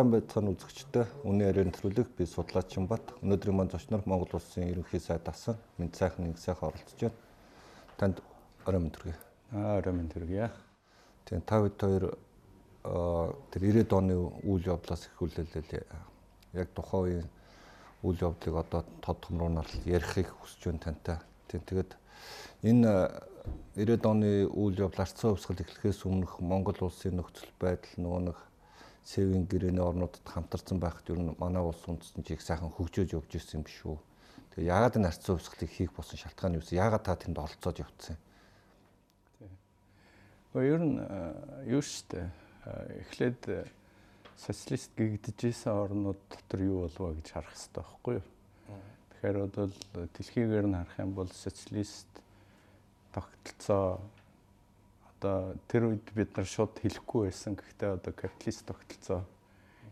сайн байцгааны үзэгчтэй үнэн яриан нэвтрүүлэг би судлаач Чимбат өнөөдрийн маань зочноор Монгол улсын ерөнхий сайд асан мэд сайхан нэг сайхан оролцож байна. Танд орой мэнд хүргэе. Аа орой мэнд хүргэе. Тийм та хэд хоёр тэр 90-ад оны үйл явдлаас эхлүүлэлээ яг тухайн үеийн үйл явдлыг одоо тод томруулнаар ярихыг хүсэж байна тантай. Тийм тэгээд энэ 90-ад оны үйл явдал арцсан хувьсгал эхлэхээс өмнөх Монгол улсын нөхцөл байдал нөгөө нэг Сэвийн гэрээний орнуудад хамтарсан байхад ер нь манай улс үндэстэн ч их сайхан хөгжөөж явж ирсэн юм биш үү. Тэгээ яагаад энэ арц хувьсгалыг хийх болсон шалтгаан юу вэ? Яагаад та тэнд оролцоод явцсан юм? Гэхдээ ер нь юу штэ эхлээд социалист гэгдэж исэн орнууд дотор юу болов гэж харах хэрэгтэй байхгүй юу? Тэгэхээр бол дэлхийгээр нь харах юм бол социалист тогтолцоо одоо тэр үед бид нар шууд хэлэхгүй байсан. Гэхдээ одоо капиталист тогтолцоо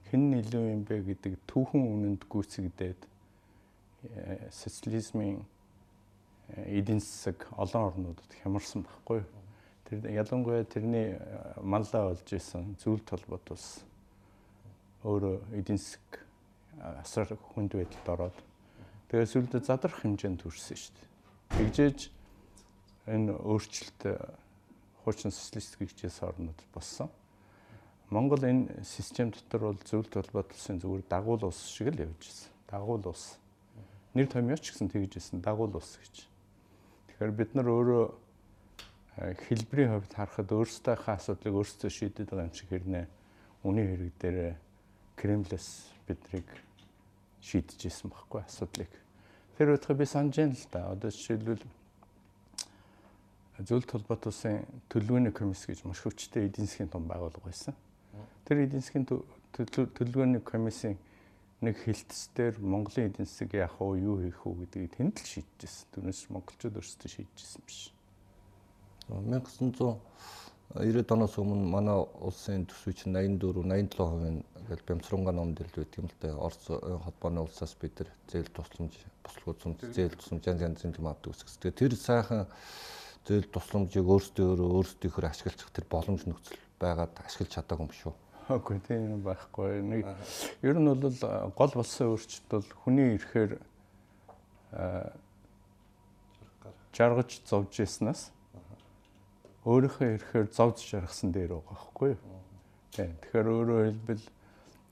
хэн илүү юм бэ гэдэг түүхэн үнэнд гүйцэгдээд э, социализмын э, эдийн засаг олон орнуудад хямарсан байхгүй? Тэр ялангуяа тэрний э, маллаа олж исэн зүйл толгойд бас өөрөө эдийн засаг асар хүнд байдалд ороод тэгээд сүлдө задрах хэмжээнд хүрсэн шүү дээ. Тэгжээж энэ өөрчлөлт хуучин социалист гихчээс орнууд болсон. Монгол энэ систем дотор бол зөвлөлт холбоот улсын зүгээр дагуул улс шиг л явж байсан. Дагуул улс. Нэр томьёоч гэсэн тэгж байсан дагуул улс гэж. Тэгэхээр бид нар өөрөө хэлбэрийн хувьд харахад өөрсдийнхээ асуудлыг өөрсдөө шийдэд байгаа юм шиг хэрнээ үний хэрэг дээр Кремлээс биднийг шийдэж исэн байхгүй асуудлыг. Тэр удаа би санаж байна л да. Одоо жишээлбэл зөвлөлт холбоот улсын төлөвлөгөөний комисс гэж маш хүчтэй эдийн засгийн том байгууллага байсан. Тэр эдийн засгийн төлөвлөгөөний комиссийн нэг хилцээр Монголын эдийн засаг яах вэ, юу хийх вэ гэдгийг тэнд л шийдэжсэн. Түүнээс монголчууд өөрсдөө шийдэжсэн биш. 1990 оноос өмнө манай улсын төсвийн 84 87% ингээл бямсранга номд ил байдаг юм л да. Орос холбооны улсаас бид нар зээл тусламж, буслах үзмж, зээл тусламж янз янзын юм авдаг гэсэн. Тэгээ тэр сайхан зээл тусламжийг өөрсдөө өөрсдийнхөө ашиглах тэр боломж нөхцөл байгаад ашиглаж чадаагүй юм шүү. Үгүй тийм байхгүй. Нэг ер нь бол гол болсон өөрчлөлт бол хүний ирэхээр жаргаж зовж яснаас өөрийнхөө ирэхээр зовж жаргасан дээр байгаа байхгүй юу? Тийм. Тэгэхээр өөрөөр хэлбэл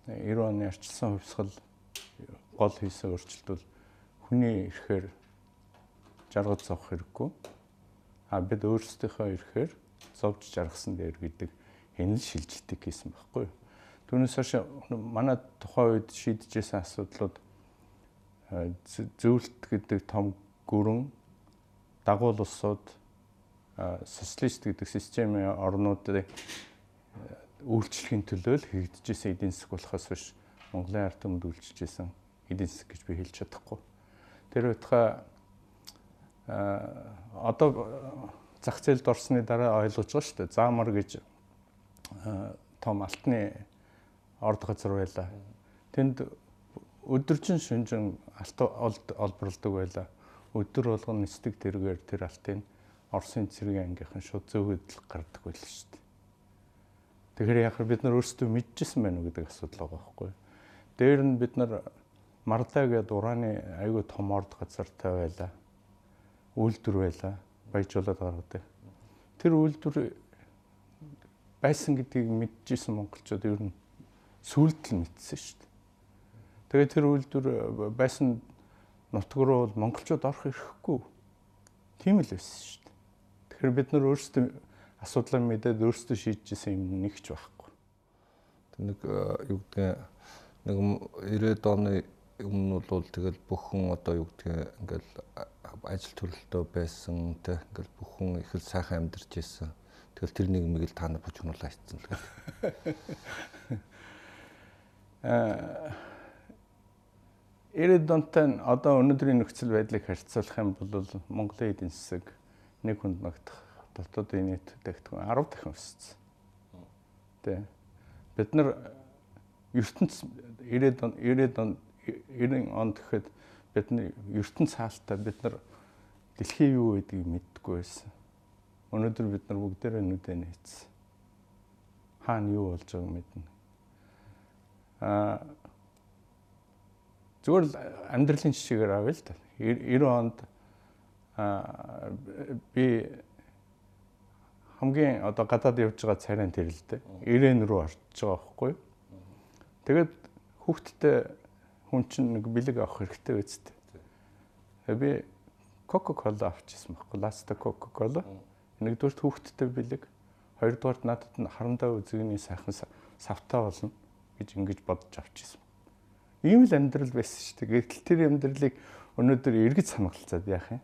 90 оны арчилсан хувьсгал гол хийсэн өөрчлөлт бол хүний ирэхээр жаргаж зовх хэрэггүй а бид өөрсдийнхөө ирэхээр зовж жаргасан дээр гэдэг энэ л шилжилтийг хийсэн байхгүй юу. Түүнээс хойш манай тухайн үед шийдэжсэн асуудлууд зөвлөлт гэдэг том гүрэн дагуул улсууд социалист гэдэг системийн орнуудыг үйлчлэхийн төлөө л хийгдэжсэн эдийн засаг болохоос биш Монголын ард түмэнд үйлчилжсэн эдийн засаг гэж би хэлж чадахгүй. Тэр байтугай одоо зах зээлд орсны дараа ойлгож байгаа шүү дээ. Заамар гэж том алтны орд газар байла. Тэнд өдөржин шүнжин алт олборлдог байла. Өдөр болгон нэстэг тэргээр тэр алтын Оросын цэргийн ангийнхан шууд зөөгдөл гардаг байл шүү дээ. Тэгэхээр яг бид нар өөрсдөө мэдчихсэн байна уу гэдэг асуудал байгаа байхгүй. Дээр нь бид нар Марлаа гэдэг ураны айгүй том орд газартай байлаа үйлдвэр байлаа. Баяжуулаад гаргадаг. Тэр үйлдвэр байсан гэдгийг мэдчихсэн монголчууд ер нь сүйдэл мэдсэн шүү дээ. Тэгээд тэр үйлдвэр байсан нутг руу бол монголчууд орох эрхгүй. Тийм л байсан шүү дээ. Тэгэхээр бид нар өөрсдөө асуудлаа мэдээд өөрсдөө шийдэжсэн юм нэгч байхгүй. Нэг юу гэдэг нэг 90-ад оны өмнө бол тэгэл бүх хүн одоо юу гэдэг ингээл ажил төрөлтөө байсан те ингээл бүх хүн их л сайхан амьдарч байсан. Тэгэл тэр нийгмийг л та нар бужигнуулаа хийцэн л гэдэг. Аа Ирээд донтой одоо өнөөдрийн нөхцөл байдлыг харьцуулах юм бол Монголын эдийн засаг нэг хүнд ногдох дотоодын нийт дэгтгэн 10 дахин өссөн. Тэ. Бид нар ертөнц 90 он 90 он 90 онд гэхэд бидний ертөнц хаалтаа бид нар дэлхийн юу гэдгийг мэддэггүй байсан. Өнөөдөр бид нар бүгдээрээ нүдэ нээсэн. Хаана юу болж байгааг мэднэ. Аа зүгээр л амьдралын жишээгээр авъя л да. 90 онд аа би хамгийн одоо гадаад явж байгаа царайн тэр л дээ. Ирээн рүү орж байгаа байхгүй? Тэгээд хүүхдтэй хүн чинь нэг бэлэг авах хэрэгтэй. Тэгээд би Coca-Cola авчихсан байхгүй. Ласта Coca-Cola. Нэгдүгээр хүүхдтэй бэлэг, хоёрдугаар надад нь харандаа үзэгний сайхан савтаа болно гэж ингэж бодож авчихсан. Ийм л амьдрал байсан шүү дээ. Гэтэл тэр амьдралыг өнөөдөр эргэж санагалцаад яах юм?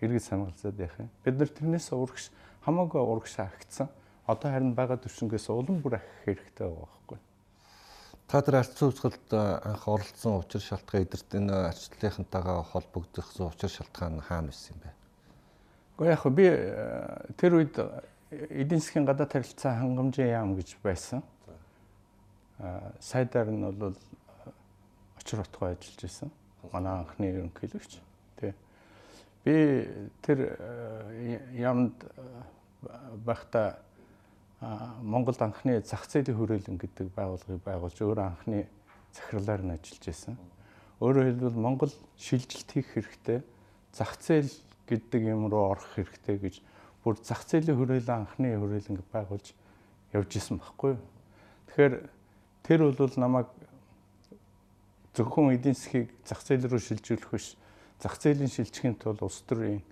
Эргэж санагалцаад яах юм? Бид нар тэрнээс урагш хамаагүй урагш агцсан. Одоо харин байгаа төвшнгээс улам бүр ахих хэрэгтэй байгаа байхгүй. Та тэр арчсан үсгэлд анх оролцсон учир шалтгаан эдэрт энэ арчлалынхантайгаа холбогдсон учир шалтгаан хаана байсан юм бэ? Гэхдээ яг би тэр үед эдийн засгийн гадаад харилцаа хангамжийн яам гэж байсан. Сайдаар нь бол очир утгаа ажиллаж байсан. Манай анхны ерөнхийлөгч. Тэ. Би тэр яамд байхдаа Монголд анхны зах зээлийн хүрээлэн гэдэг байгууллагыг байгуулж өөрөө анхны захирлаар нь ажиллаж байсан. Өөрөөр хэлбэл Монгол шилжилт хийх хэрэгтэй, зах зээл гэдэг юм руу орох хэрэгтэй гэж бүр зах зээлийн хүрээлэн анхны хүрээлэн байгуулж явж исэн байхгүй. Тэгэхээр тэр бол намайг зөвхөн эдийн засгийг зах зээл рүү шилжүүлэх биш, зах зээлийн шилжихийн тулд улс төрийн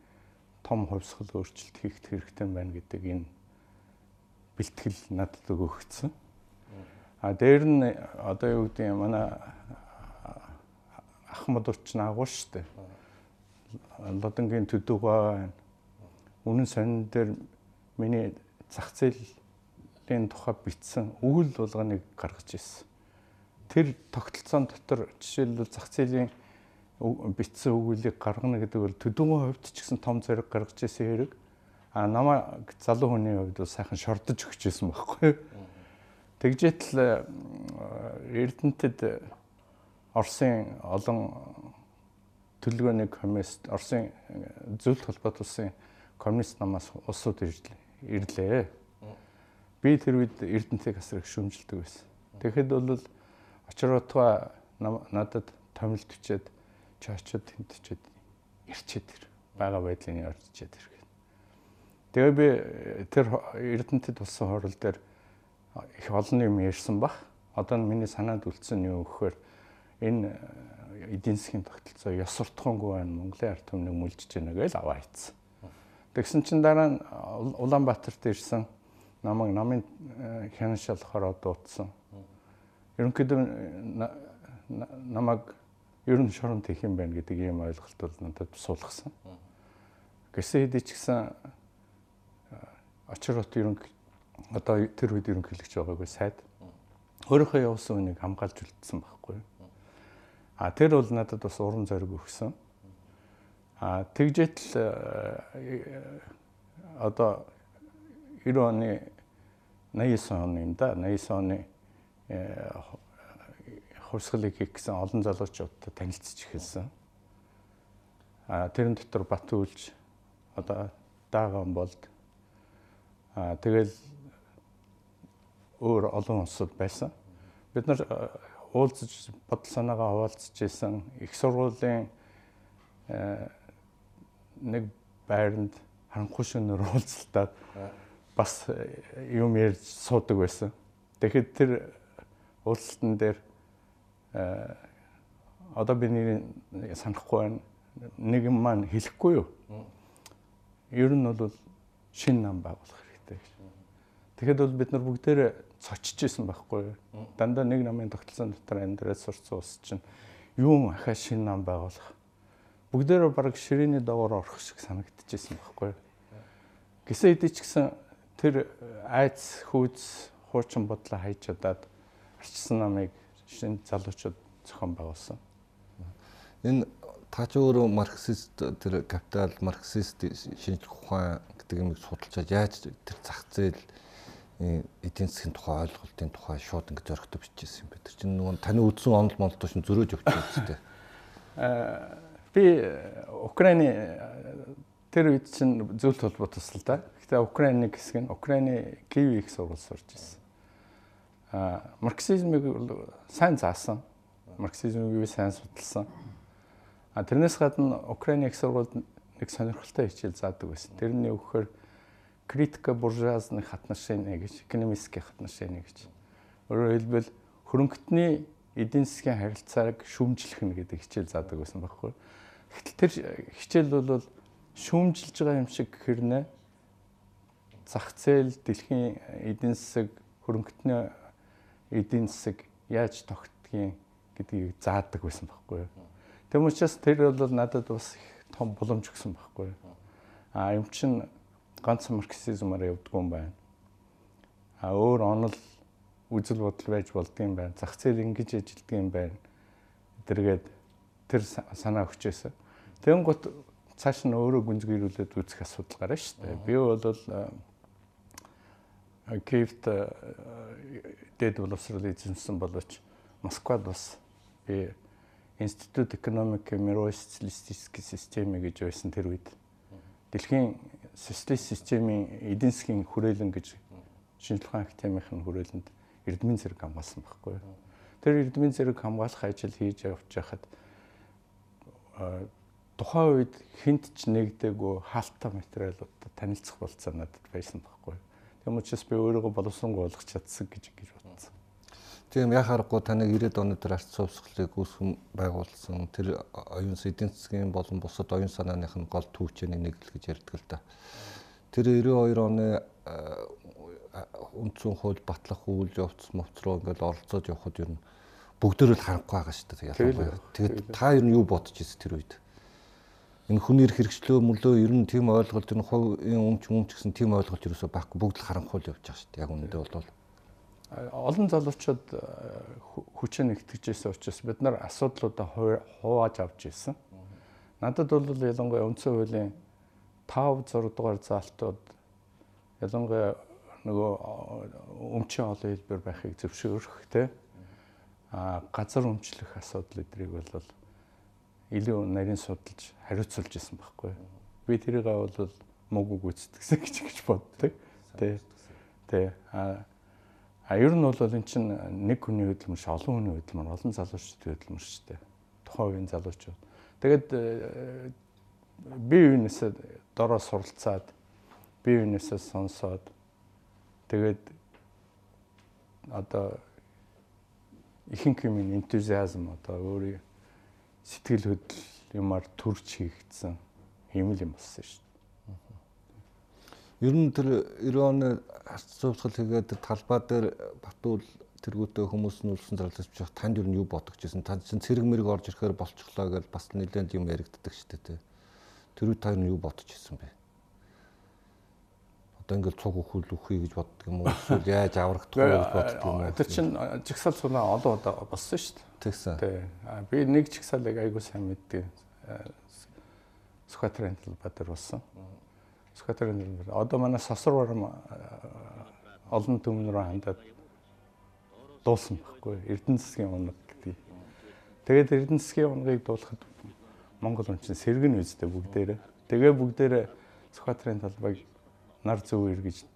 том хувьсгал өөрчлөлт хийх хэрэгтэй байна гэдэг энэ бэлтгэл надад өгөгдсөн. А дээр нь одоо юу гэдэг юм манай ах модурч наагуул штэ. Лодонгийн төдөгөө үнэн сонин дээр миний зах зээлийн тухай бичсэн өгөл болгоныг гаргаж ирсэн. Тэр тогтолцоон дотор жишээлбэл зах зээлийн бичсэн өгүүлийг гаргана гэдэг бол төдөнгөө хувьд ч гэсэн том зориг гаргаж ирсэн хэрэг а намайг залуу хүний хувьд бол сайхан шордож өгч байсан байхгүй. Тэгжээтэл э, Эрдэнэтэд Оросын олон төлөвлөгөөний комист Оросын зөвлөлт холбоот улсын коммунист намаас улсууд ирлээ. Би тэр үед Эрдэнэтийг асар их шүүмжилдэг байсан. Тэгэхэд бол очротгоо надад томилт бичээд чи очиод тэмтчихэд ирчээд ир. Бага байдлын орчихэд ир Тэгээ би э, тэр Эрдэнэтэд болсон хурал дээр их олон юм ярьсан бах. Одоо миний санаанд үлдсэн юу гэхээр энэ э, эдийн засгийн тогтолцоо ёс суртахуунгүй байна. Монголын ард түмнийг мүлжиж байна гэж аваа хийцэн. Тэгсэн чинь дараа нь Улаанбаатарт ирсэн намайг намын э, хянашаалахаар дуудсан. Ерөнхийдөө намайг ер нь шоронд хийх юм байна гэдэг ийм ойлголт бол надад суулгасан. Гэсэн хэдий ч гэсэн очрот ерөнх одоо тэр үед ерөнхийлөгч байгаагүй сайд өөрийнхөө явуулсан үнийг хамгаалж үлдсэн байхгүй. А тэр бол надад бас уран зориг өгсөн. А тэгжээтэл э, одоо 90 оны 89 оны юм да 89 оны э, хувьсгалыг хийх гэсэн олон залуучуудтай танилцж эхэлсэн. А тэрэн дотор Батүлж одоо Дааган болд Аа тэгэл өөр олон улсууд байсан. Бид нар уулзаж бодол санаагаа хуваалцж исэн их сургуулийн нэг байранд харанхуй шөнөөр уулзалтаад бас юм ярьж суудаг байсан. Тэгэхэд тэр уулзалтан дээр одоо би нэрийг санахгүй байна. Нэг юм маань хэлэхгүй юу? Ер нь бол шин нам байгуулах Тэгэхэд бол бид нар бүгдээрээ цочж исэн байхгүй юу? Дандаа нэг намын тогтолцоон дотор амьдраад сурцсан ус чинь юун ахаа шин нам байгуулах. Бүгдээрээ баг ширээний доогоор орох шиг санагдчихсэн байхгүй юу? Гисээ идэж гисэн тэр айц хүйц хуучин бодлоо хайж удаад арчсан намыг шин залуучууд зохион байгуулсан. Энэ таач өөрөө марксист тэр капитал марксист шинжлэх ухаан гэдэг юм судалж яаж тэр зах зээл эдийн засгийн тухай ойлголтын тухай шууд ингэ зөрөгтэй бичижсэн юм бэ. Тэр чинь нөгөө таны үдсэн онол монолтой шин зөрөөж өгч үстэй. Аа би Украины тэр үед чинь зөвлөлт холбоо тусал та. Гэтэ Украины хэсэг нь Украины Киев их сургууль сурч ирсэн. а марксизмыг сайн заасан. Марксизмыг сайн судалсан. А тэрнээс гадна Украины их сургуульд нэг сонирхолтой хичээл заадаг байсан. Тэрний өгөхөр критика буржуазных отношений гэж, экономических отношений гэж. Өөрөөр хэлбэл хөрөнгөтний эдийн засгийн харилцааг шүүмжлэх нь гэдэг хичээл заадаг байсан байхгүй. Гэтэл тэр хичээл бол шүүмжилж байгаа юм шиг хэрнээ зах зээл дэлхийн эдийн засаг хөрөнгөтний эдийн засаг яаж тогтдгийг гэдгийг заадаг байсан байхгүй юу. Тэм учраас тэр бол надад бас их том боломж өгсөн байхгүй. А юм чин ганц марксизмаар явдггүй юм байна. А өөр онол үзэл бодол байж болдгийм байна. Зах зээл ингэж ажилддаг юм байна. Тэргээд тэр санаа өгчээсэн. Тэгэн гут цааш нь өөрөө гүнзгийрүүлээд үзэх асуудал гарна шүү дээ. Би бол Киевт дэд боловсрол эзэмсэн боловч Москвад бас би Институт экономики мировой социалистической системы гэж байсан тэр үед дэлхийн социалист системийн эдийн засгийн хүрээлэн гэж шинжилгээ академийн хүрээлэнд эрдмийн зэрэг хамгаалсан байхгүй юу. Тэр эрдмийн зэрэг хамгаалах ажил хийж явж байхад тухайн үед хинт ч нэгдэггүй хаалттай материалуудад танилцах болцоо надад байсан байхгүй. Тэгм учраас би өөрийгөө боловсронгуй болгох чадсан гэж гэж бодсон. Тийм яхаарахгүй таныг 90-ад оны дээр арц цовсголыг үүсгэн байгуулсан. Тэр оюун эдийн засгийн болон бусад оюун санааных нь гол түүчээний нэг л гэж ярьдаг л да. Тэр 92 оны үндсэн хууль батлах үйл явц мовцроо ингээд оролцоод явхад ер нь бүгдөө л харанхуй байгаа шүү дээ ялангуяа. Тэгээд та ер нь юу бодож ирсэн тэр үед? Энэ хүний хэрэгчлөө мөлөө ер нь тийм ойлголт энэ хувийн өмч өмч гэсэн тийм ойлголт ерөөсөө байхгүй бүгд л харанхуй л явж байгаа шүү дээ. Яг үүндээ бол олон залуучууд э, хүчээр нэгтгэжсэн учраас бид нар асуудлуудаа хувааж авч ирсэн. Надад бол ялангуяа үндсэн хуулийн 5 6 дугаар заалтууд ялангуяа нөгөө өмчийн олон хэлбэр байхыг зөвшөөрөх те а газар өмчлөх асуудал эдрийг бол илүү нарийн судалж хариуцуулж исэн байхгүй. Би тэрийг бол мөг гүйцэтгсэн гэж гэж боддог. Тэ. Тэ. А А ер нь бол эн чинь нэг хүний хөдөлмөр ш олон хүний хөдөлмөр олон залуучуудын хөдөлмөр шүү дээ. Тухайн үеийн залуучууд. Тэгээд э, бие биенээсээ дороо суралцаад бие биенээсээ сонсоод тэгээд одоо ихэнх юм энтузиазм одоо өөрийн сэтгэл хөдлөл юмар төрж хийгдсэн юм л юм болсон шүү дээ. Ер нь тэр 90 оны зурсгал хийгээд тэр талбай дээр Батуул тэргүүтээ хүмүүс нь үлсэн зарлаж бчих танд нь юу бодогч байсан? Танд чинь цэрэг мэрэг орж ирэхээр болчихлоо гэж бас нэлээд юм яригддаг шүү дээ. Тэр үед та юу бодож ирсэн бэ? Одоо ингээл цуг өхөл үхий гэж боддог юм уу? Эсвэл яаж аврагдах вэ гэж боддог юм уу? Тэр чинь жигсаал сунаа олон удаа болсон шүү дээ. Тэгсэн. Тий. Би нэг жигсаалыг айгуу сайн мэддэг. Сүхбаатарын талбай дээр болсон. Скватерын нэр. Одоо манай сосор барам олон төмөн рүү хандаад дуулсан байхгүй. Эрдэнэ засгийн унаг гэдэг. Тэгээд эрдэнэ засгийн унагыг дуулахад Монгол хүн чинь сэргэн үстэй бүгдээрээ. Тэгээ бүгдээрээ Скватерын талбайг нар зөв эргэж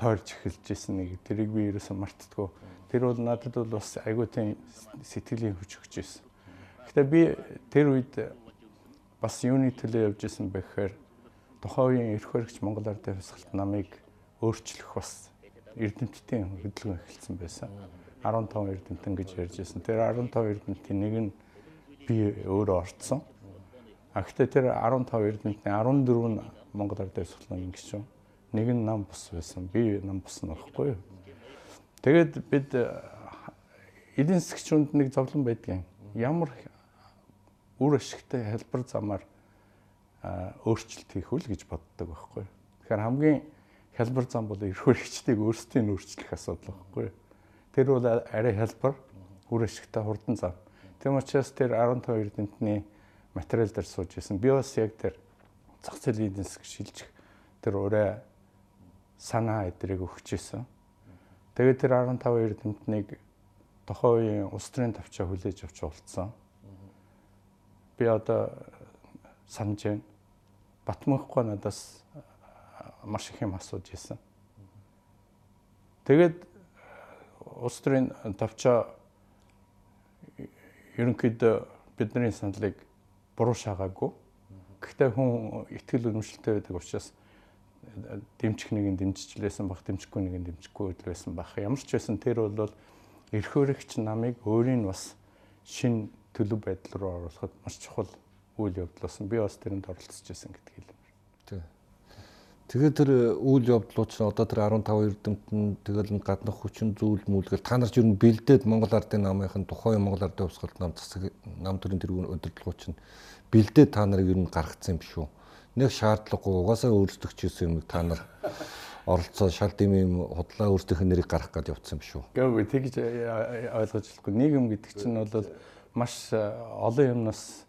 тойрч эхэлж исэн нэг тэрийг би ерөөсөө мартдаггүй. Тэр бол надад бол бас айгүй тийм сэтгэлийн хүч өгч исэн. Гэтэ би тэр үед бас юуны төлөө явж исэн бэхээр тухайн үеийн эрх баригч Монгол Ардын хувьсгалт намыг өөрчлөх бас эрдэмтдийн хөдөлгөөн эхэлсэн байсан. 15 эрдэмтэн гэж ярьж байсан. Тэр 15 эрдэмтийн нэг нь би өөрөө орцсон. А гэхдээ тэр 15 эрдэмтний 14 нь Монгол Ардын хувьсгалын гишүүн. Нэг нь нам бус байсан. Би нам бус нь багхгүй юу. Тэгээд бид эдийн засгчунд нэг зовлон байдгийн. Ямар үр ашигтай хэлбэр замаар өөрчлөлт хийх үл гэж боддог байхгүй. Тэгэхээр хамгийн хялбар зам бол эрх баригчдыг өөрсдийн өөрчлөх асуудал байхгүй. Тэр бол арай хялбар, үр ашигтай хурдан зам. Тийм учраас тэр 12 эрдэмтний материал дээр сууж исэн. Би бас яг тэр зах зээлийн засаг шилжих тэр ураа санаа эдрийг өгч исэн. Тэгээд тэр 15 эрдэмтнийг тохоо үеийн улс төрийн тавчаа хүлээж авч уулцсан. Би одоо санаж байна. Батмахгүй надаас маш их юм асууж исэн. Тэгээд улс төрийн давчаа ерөнхийдөө бидний саналыг буруу шаагаагүй. Гэхдээ хүн ихтгэл үнэмшилтэй байдаг учраас дэмжих нэг нь дэмжижлээсэн баг, дэмжихгүй нэг нь дэмжихгүй байсан баг. Ямар ч байсан тэр бол эрхөөрөгч намыг өөрийн бас шин төлөв байдал руу оруулахад маш чухал үйл явдал болсон. Би бас тэрэнд оролцож байсан гэдгийг хэлмээр. Тий. Тэгээд тэр үйл явдлууд чинь одоо тэр 15 эрдэмтэн тэгэл гаднах хүчин зүйл мүлгэл та нар ч ер нь бэлдээд Монгол Ардын намынхын тухайн Монгол Ардын хувьсгалт нам засаг нам төрийн тэргүүн удирдлагууд чинь бэлдээд та нарыг ер нь гаргацсан юм шүү. Нэг шаардлагагүй угаасаа өөрсдөгчөөс юм та нар оролцоо шал дэмий худлаа өөрсдийнх нь нэрийг гаргах гэж явцсан юм шүү. Гэвь тэгж ойлгож болохгүй. Нийгэм гэдэг чинь бол маш олон юмнаас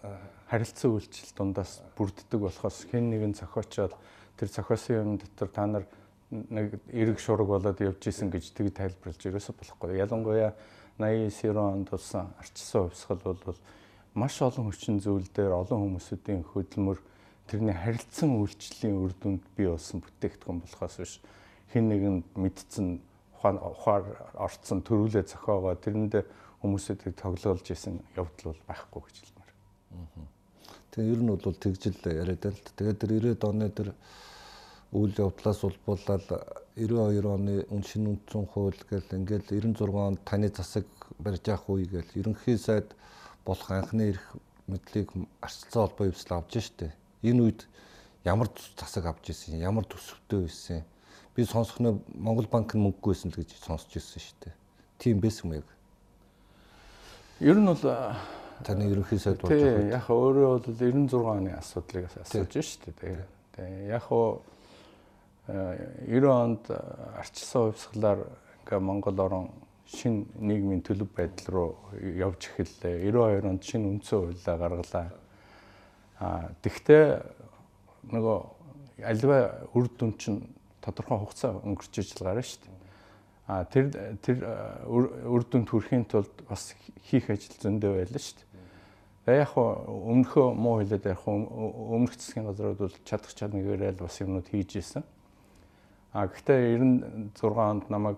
харилцан үйлчлэл дундаас бүрддэг болохоос хэн нэгэн зохиочоод тэр зохиосон юм дотор та нар нэг эрг шураг болоод явж исэн гэж тэг тайлбарлаж ерөөсө болохгүй. Ялангуяа 89 онд болсон арчсан хувьсгал бол маш олон хүчин зүйл дээр олон хүмүүсүүдийн хөдөлмөр тэрний харилцан үйлчлэлийн үр дүнд бий болсон бүтээгдэхүүн болохоос биш хэн нэгэнд мэдсэн ухаар орцсон төрүүлээ зохиогоо тэрэндээ хүмүүсүүдийг тоглоулж исэн явдал бол байхгүй гэж хэлмээр. Тэгээ ер нь бол тэгжил яриад л. Тэгээд тэр 90-ад оны тэр үйл явдлаас улбуулаад 92 оны үн шин үндсэн хууль гэл ингээл 96 онд таны засаг барьж явах үе гэл ерөнхий сайд болох анхны эрх мэдлийг арчилсан холбоо өвсөл авч штэ. Энэ үед ямар засаг авч ирсэн, ямар төсөвтэй байсан. Би сонсохноо Монгол банк нь мөнгөгүй байсан л гэж сонсч ирсэн штэ. Тийм байсан юм яг. Ер нь бол таны ерөнхий сайд болж байгаа. Яг өөрөө бол 96 оны асуудлыг асууж штэ. Тэгээ яг хуу 90 онд арчилсан хувьсгалаар ингээ Монгол орон шин нийгмийн төлөв байдал руу явж эхэллээ. 92 онд шин үндсэн хуулиа гаргалаа. А тэгтээ нөгөө альва үр дүн чинь тодорхой хугацаа өнгөрч ижил гарна шүү дээ. А тэр тэр үр дүнд хүрэхийн тулд бас хийх ажил зөндөө байлаа шүү дээ. Тэгээ яг өмнөхөө муу хэлээд яг өмнөх засгийн газрууд бол чадах чаднагаараа л бас юмнууд хийж исэн. А гэхдээ 96 онд намайг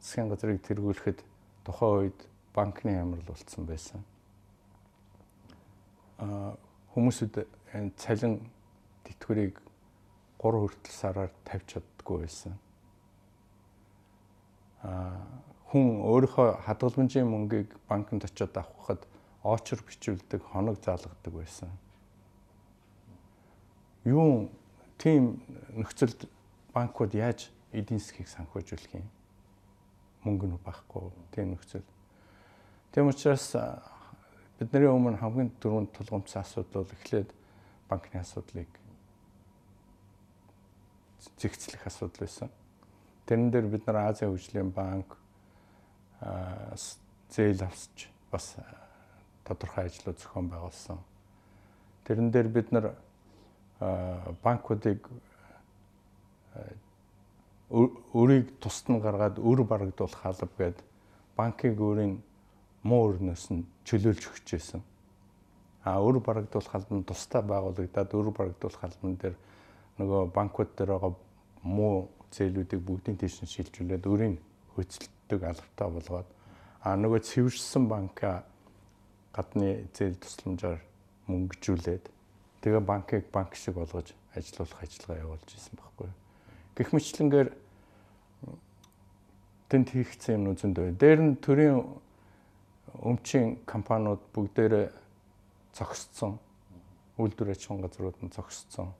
засгийн газрыг тэргүүлэхэд тухайн үед банкны амрал болцсон байсан. А хүмүүсүүд цалин тэтгэврийг 3 хүртэл сараар тавьж чаддгүй байсан. Хүн өөрийнхөө хадгаламжийн мөнгийг банкнд очиод авахад очор бичүүлдэг, хоног заалгадаг байсан. Юу тийм нөхцөлд банкуд яаж эдийн засгийг санхүүжүүлэх юм? Мөнгө нь байхгүй тийм нөхцөл. Тийм учраас бидний өмнө хамгийн дөрөнд тулгымцсан асуудал бол эхлээд банкны асуудлыг зэгцлэх асуудал байсан. Тэрэн дээр бид нар Азийн хөгжлийн банк зээл авсч бас тодорхой ажлууд зохион байгуулсан. Тэрэн дээр бид нар банкуудыг өрийг тусад нь гаргаад өр барагдуулах халб гээд банкыг өөрийн муу өрнөөс нь чөлөөлж өгч байсан. А өр барагдуулах халбан тусдаа байгуулагдаад өр барагдуулах халбан дээр нөгөө банкуд дээр байгаа муу зээлүүдийг бүгдийн тийш нь шилжүүлээд өрийн хөцөлтөг албатай болгоод а нөгөө цэвэрсэн банка гадны зээл тусламжаар мөнгөжүүлээд тэгээ банкыг банк шиг болгож ажилуулах ажиллагаа явуулж исэн байхгүй. Гэх мэтлэнгээр тэнд хийгдсэн юм үзэнд бай. Дээр нь төрийн өмчийн компаниуд бүгдээрээ зогсцсон. Үйлдвэр аж ахуйн газрууд нь зогсцсон.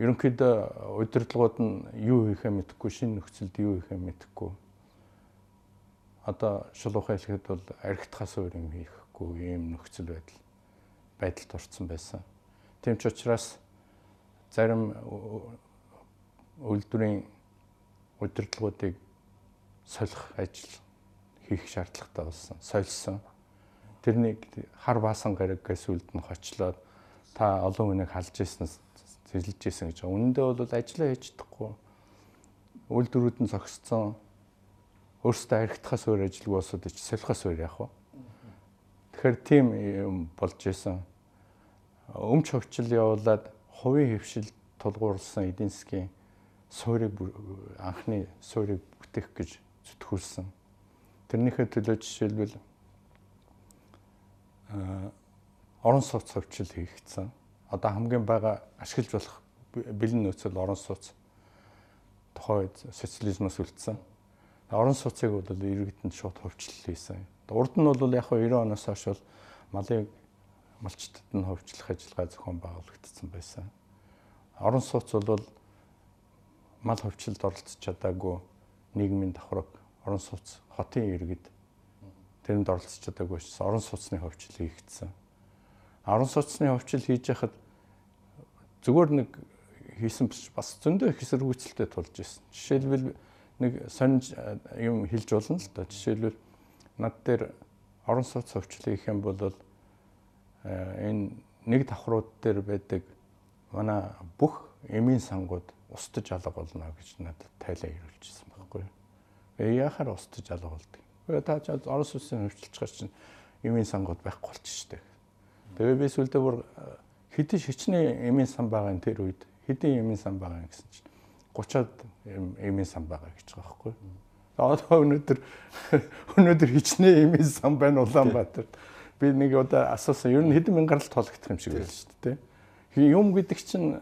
Ерөнхийдөө удирдлагууд нь юу хийхээ мэдэхгүй, шинэ нөхцөлд юу хийхээ мэдэхгүй. Одоо шулуухай хэлэхэд бол архитхаас өөр юм хийхгүй ийм нөхцөл байдал байдалд орсон байсан. Тийм ч учраас зарим үйлдвэрийн удирдлагуудыг солих ажил хийх шаардлагатай болсон. Сольсон. Тэрнийг хар баасан гараггаас үлд нь хочлоод та олон хүнийг халж ирсэнээс зэрлэж ирсэн гэж байгаа. Үнэндээ бол ажиллаа хийж чадахгүй. Үйлдвэрүүд нь зогсцсон. Өөрсдөө архитхаас өөр ажилгүй болсод ч солихоос өөр яах вэ? Тэгэхээр тийм юм болж исэн. Өмч хөвчл явуулаад хувийн хөвшил тулгуурласан эдийн засгийн суурийг анхны суурийг бүтээх гэж зүтгүүлсэн. Тэрнийхээ төлөө жишээлбэл орон сууц хөвчл хийгдсэн. Одоо хамгийн бага ашиглаж болох бэлэн нөөцөл орон сууц тухай социализмоос үлдсэн. Орон сууцыг бол иргэдэнд шууд хөвчлөл хийсэн. Урд нь бол яг 90 оноос хойш бол малыг малчтад нь хөвчлөх ажиллагаа зохион байгуулагдсан байсан. Орон сууц бол мал хөвчлөлд оролцож чадаагүй нийгмийн давхраг орон сууц хотын иргэд тэрэнд оролцож чадаагүй орон сууцны хөвчлөл хийгдсэн. Орон сууцны хөвчлөл хийж яхад зүгээр нэг хийсэн бас зөндөө их эсэргүүцэлтэй тулж ирсэн. Жишээлбэл нэг сонж юм хэлж болно л да. Жишээлбэл над дээр орон сууц хөвчлөл хийх юм бол энэ нэг давхрууд дээр байдаг манай бүх эмийн сангууд устж алга болно гэж надад тайлаа ирүүлжсэн байхгүй. Тэгээ яхаар устж алга болдог. Тэгээ та ч орос улсын хөвчлөж гар чинь эмийн сангууд байхгүй болчих штеп. Тэгээ би сүлдээ бүр э, хэдэн шичний эмийн сан байгаа тэр үед хэдэн эмийн сан байгаа гэсэн чинь 30-аад эмийн сан байгаа гэж байгаа байхгүй. Одоо өнөөдөр өнөөдөр хичнээн эмийн сан байна Улаанбаатар. Би нэг удаа асуусан. Ер нь хэдэн мянган гарал тоологдох юм шиг байл шүү дээ. Юм гэдэг чинь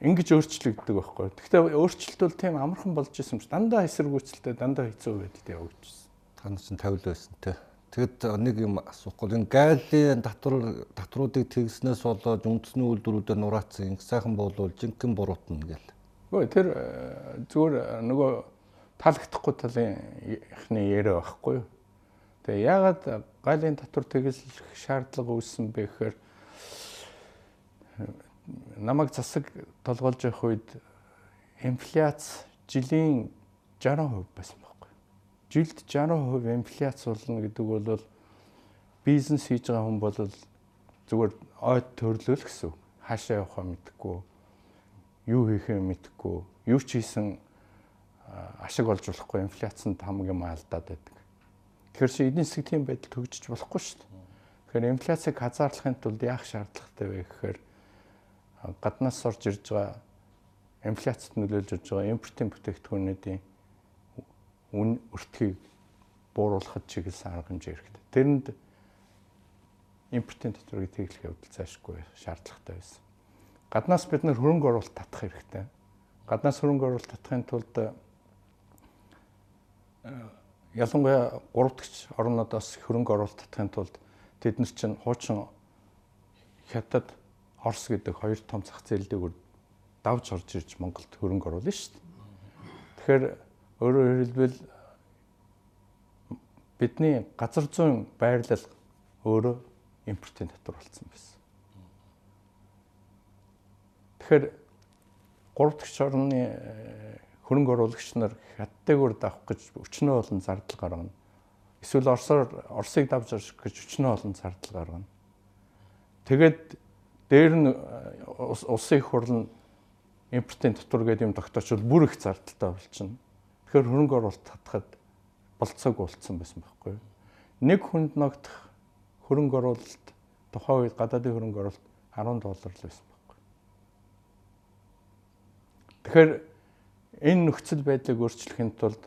ингэж өөрчлөгддөг байхгүй. Гэхдээ өөрчлөлт бол тийм амархан болж исэн юм чи дандаа эсэргүүцэлтэй дандаа хэцүү байдалд явагдчихсан. Танд ч тавил байсан те. Тэгэд нэг юм асуухгүй. Энэ гайлийн татвар татваруудыг тэгснээс болоод үндэсний үйлдвэрүүдэд нураацсан инх сайхан болвол жинхэнэ буруутна гэл. Үгүй тэр э, зүгээр э, нөгөө таалагдахгүй талын ихний яриа байхгүй. Тэгээ яагаад гайлийн татвар тэглэх шаардлага үүссэн бэ гэхээр намайг засаг толгойлж явах үед инфляц жилийн 60% байсан байхгүй. Жилд 60% инфляц болно гэдэг бол бизнес хийж байгаа хүн бол зүгээр ойд төрлөөл гэсэн. Хаашаа явахаа мэдэхгүй, юу хийхээ мэдэхгүй, юу ч хийсэн ашиг олж болохгүй инфляцанд хамгийн маалдаад байдаг. Тэгэхээр чи эдийн засгийн байдал төгжиж болохгүй шүү дээ. Тэгэхээр инфляцийг хязгаарлахын тулд яах шаардлагатай вэ гэхээр гаднаас орж ирж байгаа инфляцид нөлөөлж байгаа импортын бүтээгдэхүүнүүдийн үн өртгийг бууруулахад чиглэсэн арга хэмжээ хэрэгтэй. Тэрэнд импортын татварыг тэглэх явдал цаашгүй шаардлагатай байсан. Гаднаас бид нэр хөрөнгө оруулалт татах хэрэгтэй. Гаднаас хөрөнгө оруулалт татахын тулд э, ялангуяа 3 дахь орнуудаас хөрөнгө оруулалт татахын тулд тэд нар чинь хуучин хятад Орос гэдэг хоёр том зах зээлдээ давж орж ирж Монголд хөрөнгө оруулна шүү дээ. Тэгэхээр өөрөөр хэлбэл бидний газар зүйн байрлал өөрөө импортын татвар болсон байсан. Тэгэхээр 3 дахь орны э, хөрөнгө оруулагч нар хятадтэйгээр давах гэж өчнөө болон зардал гаргана. Эсвэл Оросоор Оросыг давж орж гэж өчнөө болон зардал гаргана. Тэгээд Дээр нь э, улсын их хурл нь импортын татвар гэдэг юм тогтоочвол бүр их зардалтай болчихно. Тэгэхээр хөрөнгө оруулалт татахад болцоог болцсон байсан байхгүй юу? Нэг хүнд ногдох хөрөнгө оруулалт тухайн үед гадаадын хөрөнгө оруулалт 10 доллар л байсан байхгүй. Тэгэхээр энэ нөхцөл байдлыг өөрчлөхийн тулд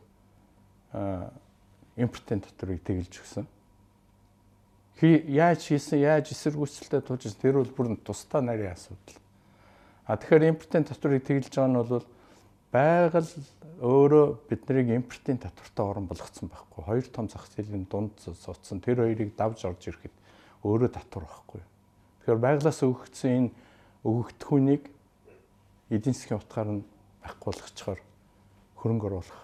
импортын татварыг тэгэлж өгсөн яаж хийсэн, яаж эсэргүүцэлтэй тулж тэр бол бүр тусдаа нарийн асуудал. А тэгэхээр импортын татварыг тэглэж байгаа нь бол байгаль өөрөө биднийг импортын татвартай орон болгоцсон байхгүй. Хоёр том зах зээлийн дунд суудсан тэр хоёрыг давж орж ирэхэд өөрөө татвар байхгүй. Тэгэхээр байгалаас өгөгдсөн энэ өгөгдөхүүнийг эдийн засгийн утгаар нь байхгүй болгочоор хөрөнгө оруулах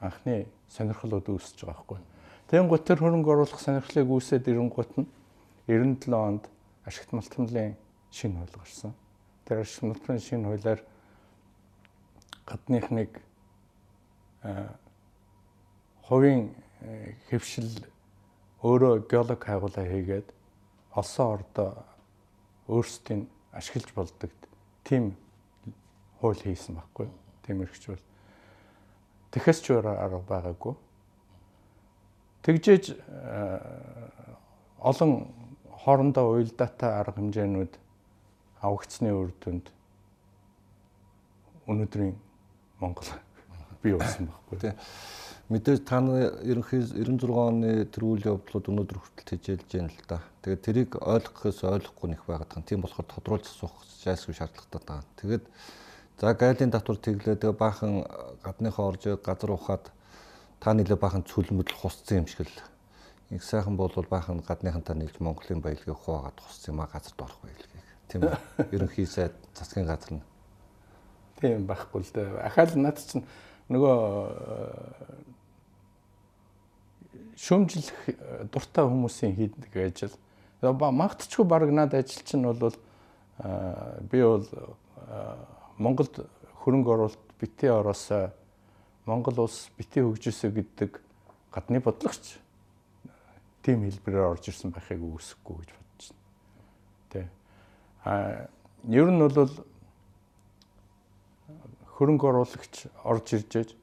анхны сонирхлууд үүсэж байгаа байхгүй. Тэнгуут тэр хөрөнгө оруулах сонирхлыг үүсээд ирэнгуут нь 97 онд ашигт малтмлын шинэ хууль гарсан. Тэр ашигт малтмлын шинэ хуулиар гадных нэг хувийн хэвшил өөрөө геолог хайгуулаа хийгээд олсон ордоо өөрсдийн ашиглаж болдог тийм хууль хийсэн байхгүй. Тийм эрхч бол тэхэс ч арга байгаагүй Тэгжээж э, олон хоорондоо уялдаатай арга хэмжээнүүд авагдсны үр дүнд өнөөдрийн Монгол бий болсон байхгүй. Тий. Мэдээж та нар ерөнхий 96 оны тэр үйл явдлууд өнөөдөр хүртэл тэжээлж байна л да. Тэгээд тэрийг ойлгохоос ойлгохгүй нэх байгаад байгаа. Тийм болохоор тодруулж асуух жайсгүй шаардлагатай байгаа. Тэгээд за гайлын татвар тэглээ тэгээ баахан гадныхаа орж газар ухаад та нэлээ баахан цүлмөдл хусцсан юм шиг л. Их сайхан бол баахан гадныхантаа нийлж Монголын баялагийг хуваагаад хусцсан юм а газарт орох баялагийг. Тийм үү? Ерөнхий сайд засгийн газар нь. Тийм байхгүй л дээ. Ахаал над чинь нөгөө шөмжлөх э, дуртай хүмүүсийн хийдэг ажил. Магтчгүй баг над ажил чинь бол би бол Монголд хөрөнгө оруулалт битээ ороосоо Монгол улс битээ хөгжөөсөө гэдэг гадны бодлогоч тийм хэлбэрээр орж ирсэн байхыг үүсэхгүй гэж бодож байна. Тэ. А ер нь бол хөрөнгө оруулагч орж ирж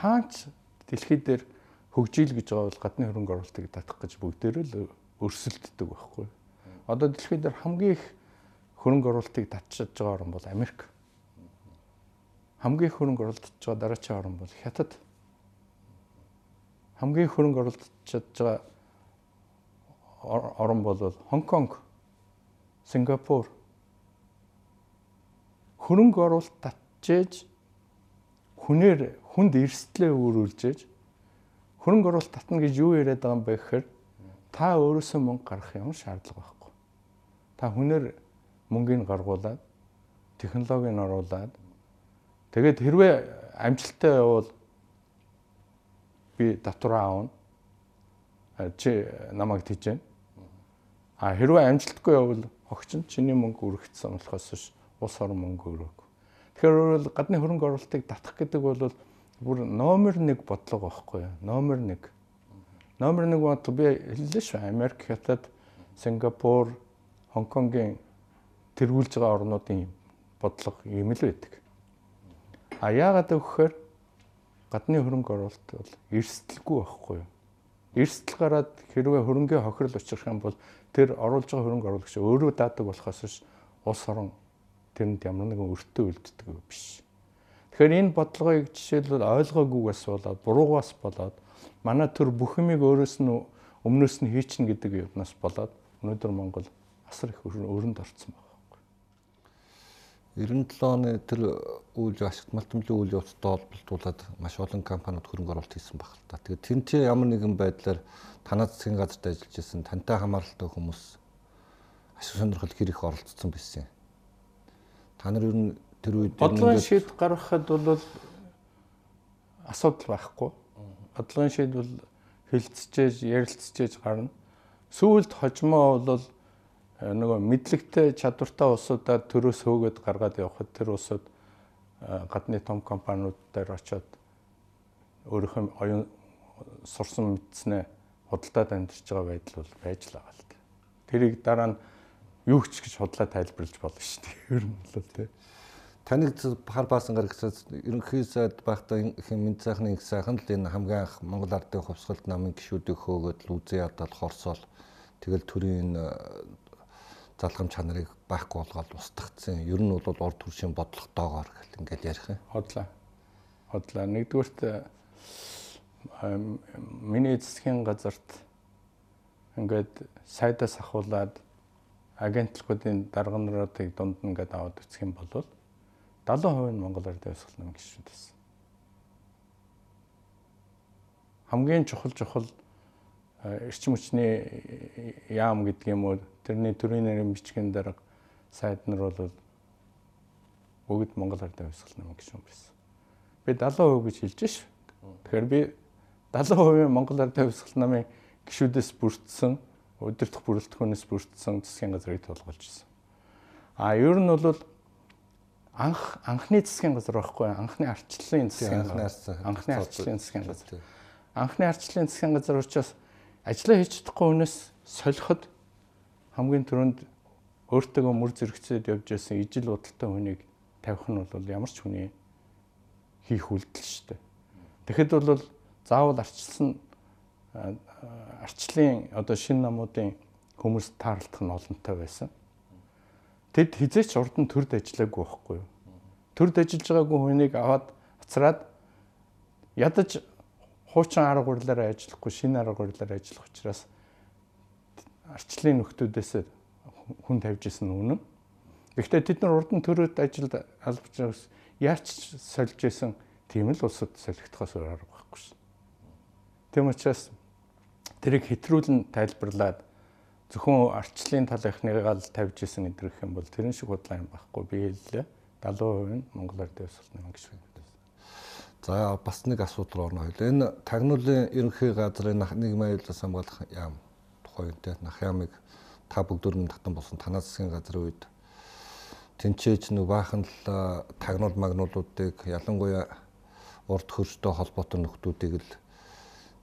хаач дэлхий дээр хөгжийл гэж байгаа бол гадны хөрөнгө оруулалтыг татах гэж бүгдээрээ л өрсөлддөг байхгүй. Одоо дэлхийд дээр хамгийн их хөрөнгө оруулалтыг татчихж байгаа орн бол Америк. Хамгийн их хөрөнгө оруулж байгаа дараачийн орн бол Хятад. Хамгийн их хөрөнгө оруулж байгаа орн бол Хонконг, Сингапур. Хөрөнгө оруулалт татчихэж хүнээр хүнд эрсдлээ өөрүүлжээж хөрөнгө оруулалт татна гэж юу яриад байгаа юм бэ гэхээр та өөрөөсөө мөнгө гаргах юм шаардлага байхгүй. Та хүнээр мөнгөний гаргуулад технологиг оруулад тэгээд хэрвээ амжилттай явбал би татвараа аавна. Чи намайг тийж. А хэрвээ амжилтгүй явбал огч нь чиний мөнгө өргөцсөн болохоос ш улс орон мөнгө өрөөг. Тэгэхээр гадны хөрөнгө оруулалтыг татах гэдэг бол бүр номер 1 бодлого байхгүй юу? Номер 1. Номер 1 бодлого би хэллээ шүү. Америк, Хятад, Сингапур, Хонконгийн тэргүүлж байгаа орнуудын бодлого ийм л байдаг. А яагаад гэвэл гадны хөрөнгө оруулалт бол эрсдэлгүй байхгүй юу? Эрсдэл гараад хэрвээ хөрөнгөний хохирол учрах юм бол тэр оруулж байгаа хөрөнгө оруулагч өөрөө даадаг болохоос улс орон тэрэнд ямар нэгэн өртөө үлддэг биш. Тэгэхээр энэ бодлогыг жишээлбэл ойлгоогүйгээс болоод буруугаас болоод манай төр бүх юмыг өөрөөс нь өмнөөс нь хийчихнэ гэдэг юмнаас болоод өнөөдөр Монгол асар их өрөнд орцсон байна. 97 оны тэр үйл ашигт малтамжийн үйл явцтай холбогдуулаад маш олон компаниуд хөрөнгө оруулалт хийсэн баг л та. Тэгээд тэнцээ ямар нэгэн байдлаар танаа засгийн газарт ажиллаж исэн тантай хамааралтай хүмүүс ашиг сонирхол хэрэг оролцсон байсан. Та нар ер нь тэр үед бодлогын шийд гаргахад бол асуудал байхгүй. Бодлогын шийд бол хилцчихэж, ярилцчихэж гарна. Сүүлд хожмоо бол э, нөгөө мэдлэгтэй чадвартай улсуудаар төрөөс хөөгöd гаргаад явхад тэр улсууд э, гадны том компаниуд дээр очиод өөрийнхөө оюун сурсан мэдснээ худалдаад амьдарч байгаа байдал бол байж л байгаа л. Тэрийг дараа нь юу ч гэж худлаа тайлбарлаж болно шүү дээ. Ер нь бол тийм таныг хар баасан гарагчаас ерөнхий сайд байхдаа мэд сайхны их сайхан л энэ хамгийн анх Монгол ардын хувьсгалт намын гишүүдийг хөөгөөд л үзээ ядаад хорсоол тэгэл төрийн э, залгам чанарыг байхгүй болгоод устгацсан. Ер нь бол урд төршийн бодлоготойгоор гэл ингээл ярих юм. Хотлаа. Нэгдүгürt э, миний эцгийн газарт ингээд сайдаас ахуулаад агентлагуудын дарга наруудыг дунд нь ингээд аваад үсэх юм бол 70% нь Монгол Хувьсгал намын гишүүд байсан. Хамгийн чухал чухал эрчим хүчний яам гэдэг юм уу тэрний төрийн нэрийн бичгийн дарга сайд нар бол бүгд Монгол Ардын Хувьсгал намын гишүүн байсан. Би 70% гэж хэлж ш. Тэгэхээр би 70% Монгол Ардын Хувьсгал намын гишүүдээс бүрдсэн өдөртөх бүрэлдэхүүнээс бүрдсэн засгийн газрыг тулгуулж ирсэн. А ер нь бол анх анхны засгийн газар байхгүй анхны арчлалын засгийн газар анхны арчлалын засгийн газар анхны арчлалын засгийн газар учраас ажиллаа хийж чадахгүй хүнээс солиход хамгийн түрүүнд өөртөөгөө мөр зэрэгцээд явж байсан ижил удалтай хүнийг тавих нь бол ямар ч хүний хийх үйлдэл шүү дээ. Тэгэхэд бол заавал арчилсан арчлалын одоо шин намуудын хүмүүс таарлах нь олонтой байсан. Тэд хизээч урд нь төрд ажиллаагүй байхгүй юу? Төрд ажиллаж байгаагүй хүнийг аваад Буцраад ядаж хуучин арга барилаараа ажиллахгүй шинэ арга барилаараа ажиллах учраас арчлын нөхдүүдээс хүн тавьж исэн үнэн. Гэхдээ тэд нар урд нь төрөөд ажилд албачраас яарч сольж исэн тийм л улсад солигдохоос өөр арга байхгүй шин. Тийм учраас тэрийг хэтрүүлэн тайлбарлаад зөвхөн арчлын талынхныгаа л тавьж исэн гэдэг юм бол тэрэн шиг бодлоо юм байхгүй би хэллээ. 70% нь Монголоор дэвсэлнэ гэж байна. За бас нэг асуудал орно хоёул. Энэ тагнуулын ерөнхий газрын нийгмийн аюулаас хамгаалах яам тухай үнтэй нах ямыг та бүгдөрн татан болсон танаа засгийн газрын үед тэнцээж нэг баахан л тагнуул магнуулуудыг ялангуяа урд хөрстэй холбоотой нөхдүүдийг л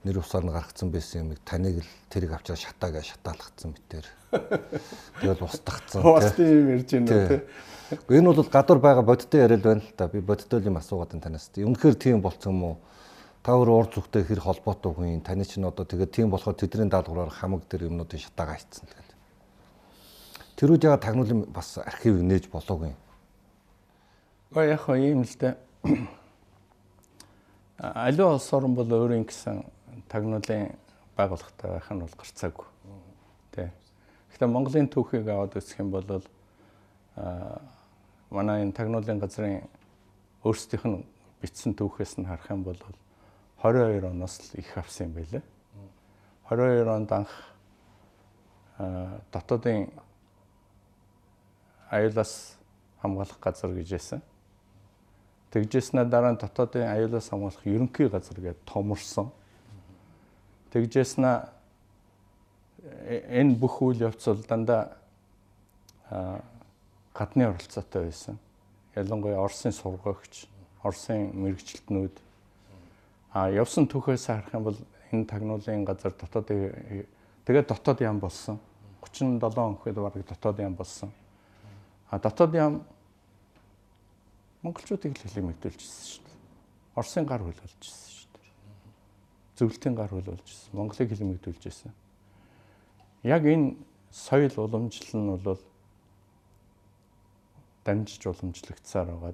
нэр усаар нь гаргацсан байсан юм таныг л тэрийг авчаад шатаагаа шатаалгацсан мэтэр. Тэгэл устгацсан. Устын юм ярьж байна тий. Энэ бол гадуур байгаа бодтой яриад байна л та. Би бодтой юм асуугаад энэ танаас. Үнэхээр тийм болцсон юм уу? Та өөр ур зүгтэй хэр холбоотой хүн таны чинь одоо тэгээд тийм болохоор тэдний даалгавраар хамаг дээр юмнуудын шатаага хийцэн тэгээд. Тэрүүд яга тагнуулын бас архив нээж болоогүй. Ой яг хоо юм л да. Аливаа улс орн бол өөрийн гэсэн тагнуулын байгууллагатай байх нь бол гарцаагүй. Тэ. Гэхдээ Монголын түүхийг аваад үзэх юм бол аа манай энэ тагнуулын газрын өөрсдийнх нь бичсэн түүхээс нь харах юм бол 22 оноос л их авсан юм байлээ. 22 онд анх дотоодын аюулаас хамгаалах газар гэж байсан. Тэгжээснээ дараа нь дотоодын аюулаас хамгаалах ерөнхий газар гэж томорсон. Тэгжээснээ энэ бүх үйл явц бол дандаа гадны оролцоотой байсан. Ялангуяа Оросын сургагч, Оросын мэрэгчлэтнүүд а явсан түүхээс харах юм бол энэ тагнуулын газар дотоод тэгээд дотоод яам болсон. 37 хүнхэд бараг дотоод яам болсон. А дотоод яам монголчуудыг л хэлийг мэдүүлчихсэн шүү дээ. Оросын гар хөл болж ирсэн. Зөвлөлтийн гар хөл болж ирсэн. Монголыг хэлийг мэдүүлж ирсэн. Яг энэ соёл уламжлал нь бол дамжиж уламжлагдсаар байгаа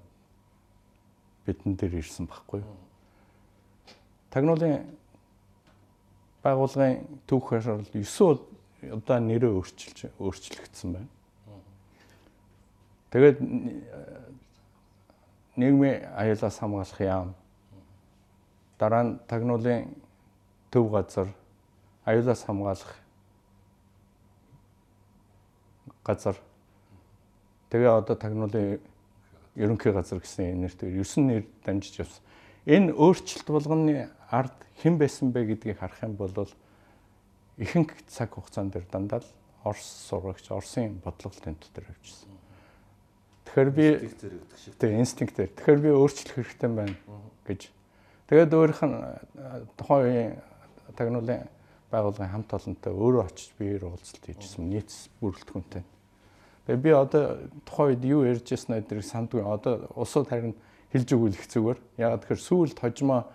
бидэн дээр ирсэн байхгүй юу. Тагнуулын байгууллагын түүхээр бол 9 удаа нэрээ өөрчилж өөрчлөгдсөн байна. Тэгээд нийгмийн аюулаас хамгаалах яам дараа нь тагнуулын төв газар аюулаас хамгаалах газар Тэгээ одоо тагнуулын ерөнхий газар гэсэн нэртэй 9 нэр дамжиж явсан. Энэ өөрчлөлт болгоны ард хэн байсан бэ гэдгийг харах юм бол ихэнх цаг хугацаанд дэр дандаа л Орос сурагч, Оросын бодлого тент дээр авчихсан. Тэгэхээр би тэг инстинктээр. Тэгэхээр би өөрчлөх хэрэгтэй байна гэж. Тэгээд өөрийнх нь тухайн тагнуулын байгууллагын хамт олонтой өөрөө очиж биеэр уулзалт хийжсэн нийт бүрэлдэхүүнтэй. Тэгээ би одоо тухайн үед юу ярьж яснаа эдрийг сандгүй. Одоо улсууд харин хэлж өгөх зүгээр. Ягаад тэгэхээр сүүлд хожимоо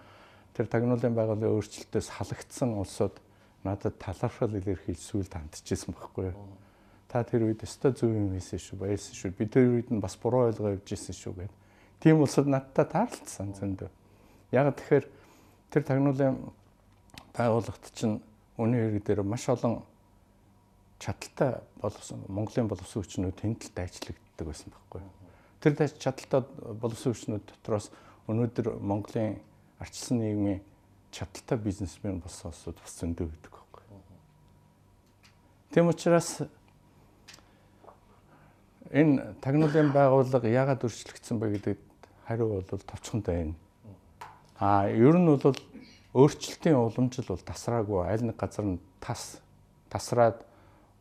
тэр тагнуулын байгууллагын өөрчлөлтөөс халагдсан улсууд надад талархал илэрхийлж сүүлд хандчихсан байхгүй юу. Та тэр үед өстой зөв юм хийсэн шүү, байсан шүү. Би тэр үед нь бас буруу ойлгоо явж исэн шүү гэдэг. Тийм улсууд надтай таарлцсан зөндөө. Ягаад тэгэхээр тэр тагнуулын байгууллагт чинь үнийн хэрэг дээр маш олон чадaltaй боловсон Монголын боловсон хүчнүүд тэнэлтэд ажиллагддаг байсан байхгүй. Тэр чадaltaй боловсон хүчнүүд дотроос өнөөдөр Монголын арчилсан нийгмийн чадaltaй бизнесмен болсон улсууд бас зөндөө байдаг байхгүй. Тэм учраас энэ тагнуулын байгууллага яагаад өөрчлөгдсөн бэ гэдэг хариу бол товчхонтой байна. А ер нь бол өөрчлөлтийн уламжил бол тасраагүй аль нэг газар нь тас тасраад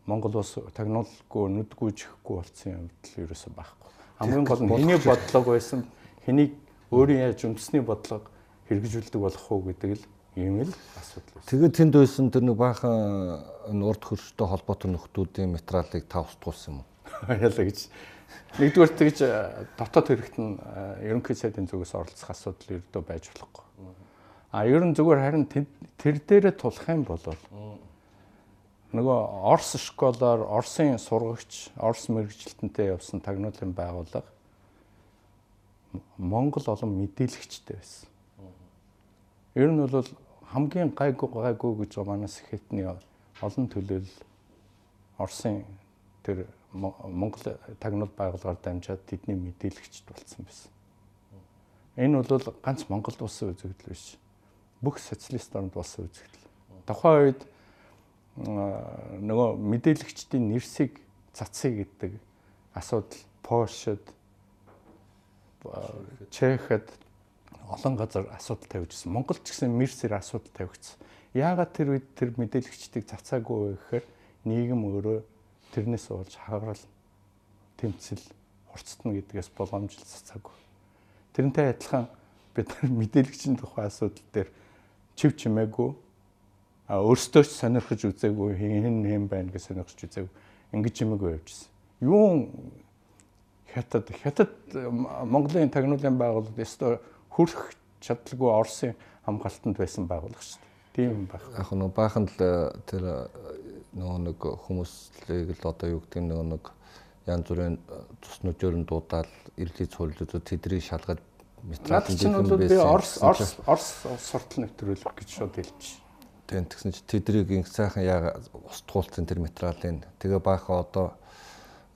Монгол улс тагнуулгүй нүдгүй чихгүй болсон юм л ерөөсөө байхгүй. Хамгийн гол нь хэний бодлого байсан хэнийг өөрийн яаж үндэсний бодлого хэрэгжүүлдэг болох уу гэдэг л юм л асуудал байна. Тэгээд тэнд байсан тэр нэг баахан урд хөрштэй холбоотой нөхдүүдийн материалыг та устгуулсан юм уу? Яла гэж. Нэгдүгээр тэгж дотоод хэрэгт нь ерөнхий сайдын зүгээс оролцох асуудал ердөө байж болохгүй. А ер нь зүгээр харин тэр дээрээ тулах юм бол нөгөө Орос школоор Оросын сургагч, Орос мэрэгчлэлтэнтэй явсан тагнуулын байгууллага Монгол олон мэдээлэгчтэй байсан. Ер нь бол хамгийн гайгүй гайгүй гэж манаас ихэдний олон төлөөлөл Оросын тэр Монгол тагнуул байгууллагаар дамжаад тэдний мэдээлэгчд болсон байсан. Энэ бол ганц Монголд болсон үзэгдэл биш. Бүх социалист орнд болсон үзэгдэл. Тухайн үед нөгөө мэдээлэгчдийн нэрсийг цацъя гэдэг асуудал Польшид Чехэд олон газар асуудал тавьжсэн. Монголд ч гэсэн мэрсээр асуудал тавигдсан. Яагаад тэр үед тэр мэдээлэгчдийг цацаагүй вэ гэхээр нийгэм өөрөө тэрнээс болж хагарал тэмцэл хурцтна гэдгээс боломжтой цацаагүй. Тэрнтэй адилхан бид мэдээлэгчийн тухай асуудал дээр чив чимээгүй а өөртөө ч сонирхож үзээгүй хэн хэн байна гэж сонирхож үзээгүй ингэж юмгүй явжсэн. Юу хятад хятад Монголын тагнуулын байгууллага өстой хүрх чадлагүй Оросын хамгаалтанд байсан байгууллага шүү дээ. Тийм байх. Яг нэг баахан л э, тэр э, нөгөө нэг хүмүүслийг л одоо юу гэдэг нөгөө нэг янз бүрийн цус э, нүжөөрн дуудаал ирлий цуурлууд тэдрийг шалгаад метралын дэвхэн байсан. Би Орос Орос Орос суртал нэвтрүүлэх гэж шууд хэлж Тийм тэгсэн чи тэдрийг инх сайхан яа устгуулсан тэр материалын тэгээ бааха одоо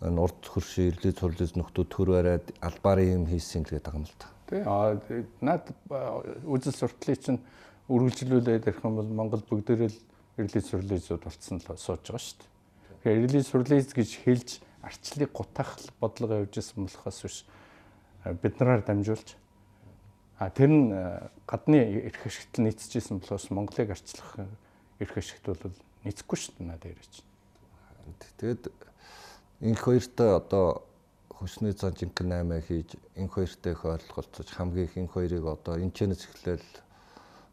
урд хөрши ирлээ цурлыз нөхдүүд төр бариад албарын юм хийсэн л гэдэг юм л та. Тий. А наад үзэл суртлыг чинь үргэлжлүүлээд ирэх юм бол Монгол бүгдээрээ л ирлээ цурлизууд болцсон л сууж байгаа шүү дээ. Тэгэхээр ирлээ цурлиз гэж хэлж арчлыг гутаах бодлого явж исэн болохоос биш бид нараар дамжуулж А тэр нь э, гадны эрх ашигт нийцэжсэн болохоос Монголыг арчлах э, эрх ашигт бол нийцэхгүй шүү дээ надад яриач. Тэгээд энх хоёртой одоо хөшний зан жинхэнэ 8 хийж энх хоёртой их ойлголцож хамгийн их энх хоёрыг одоо энэ чэнэс эхлээл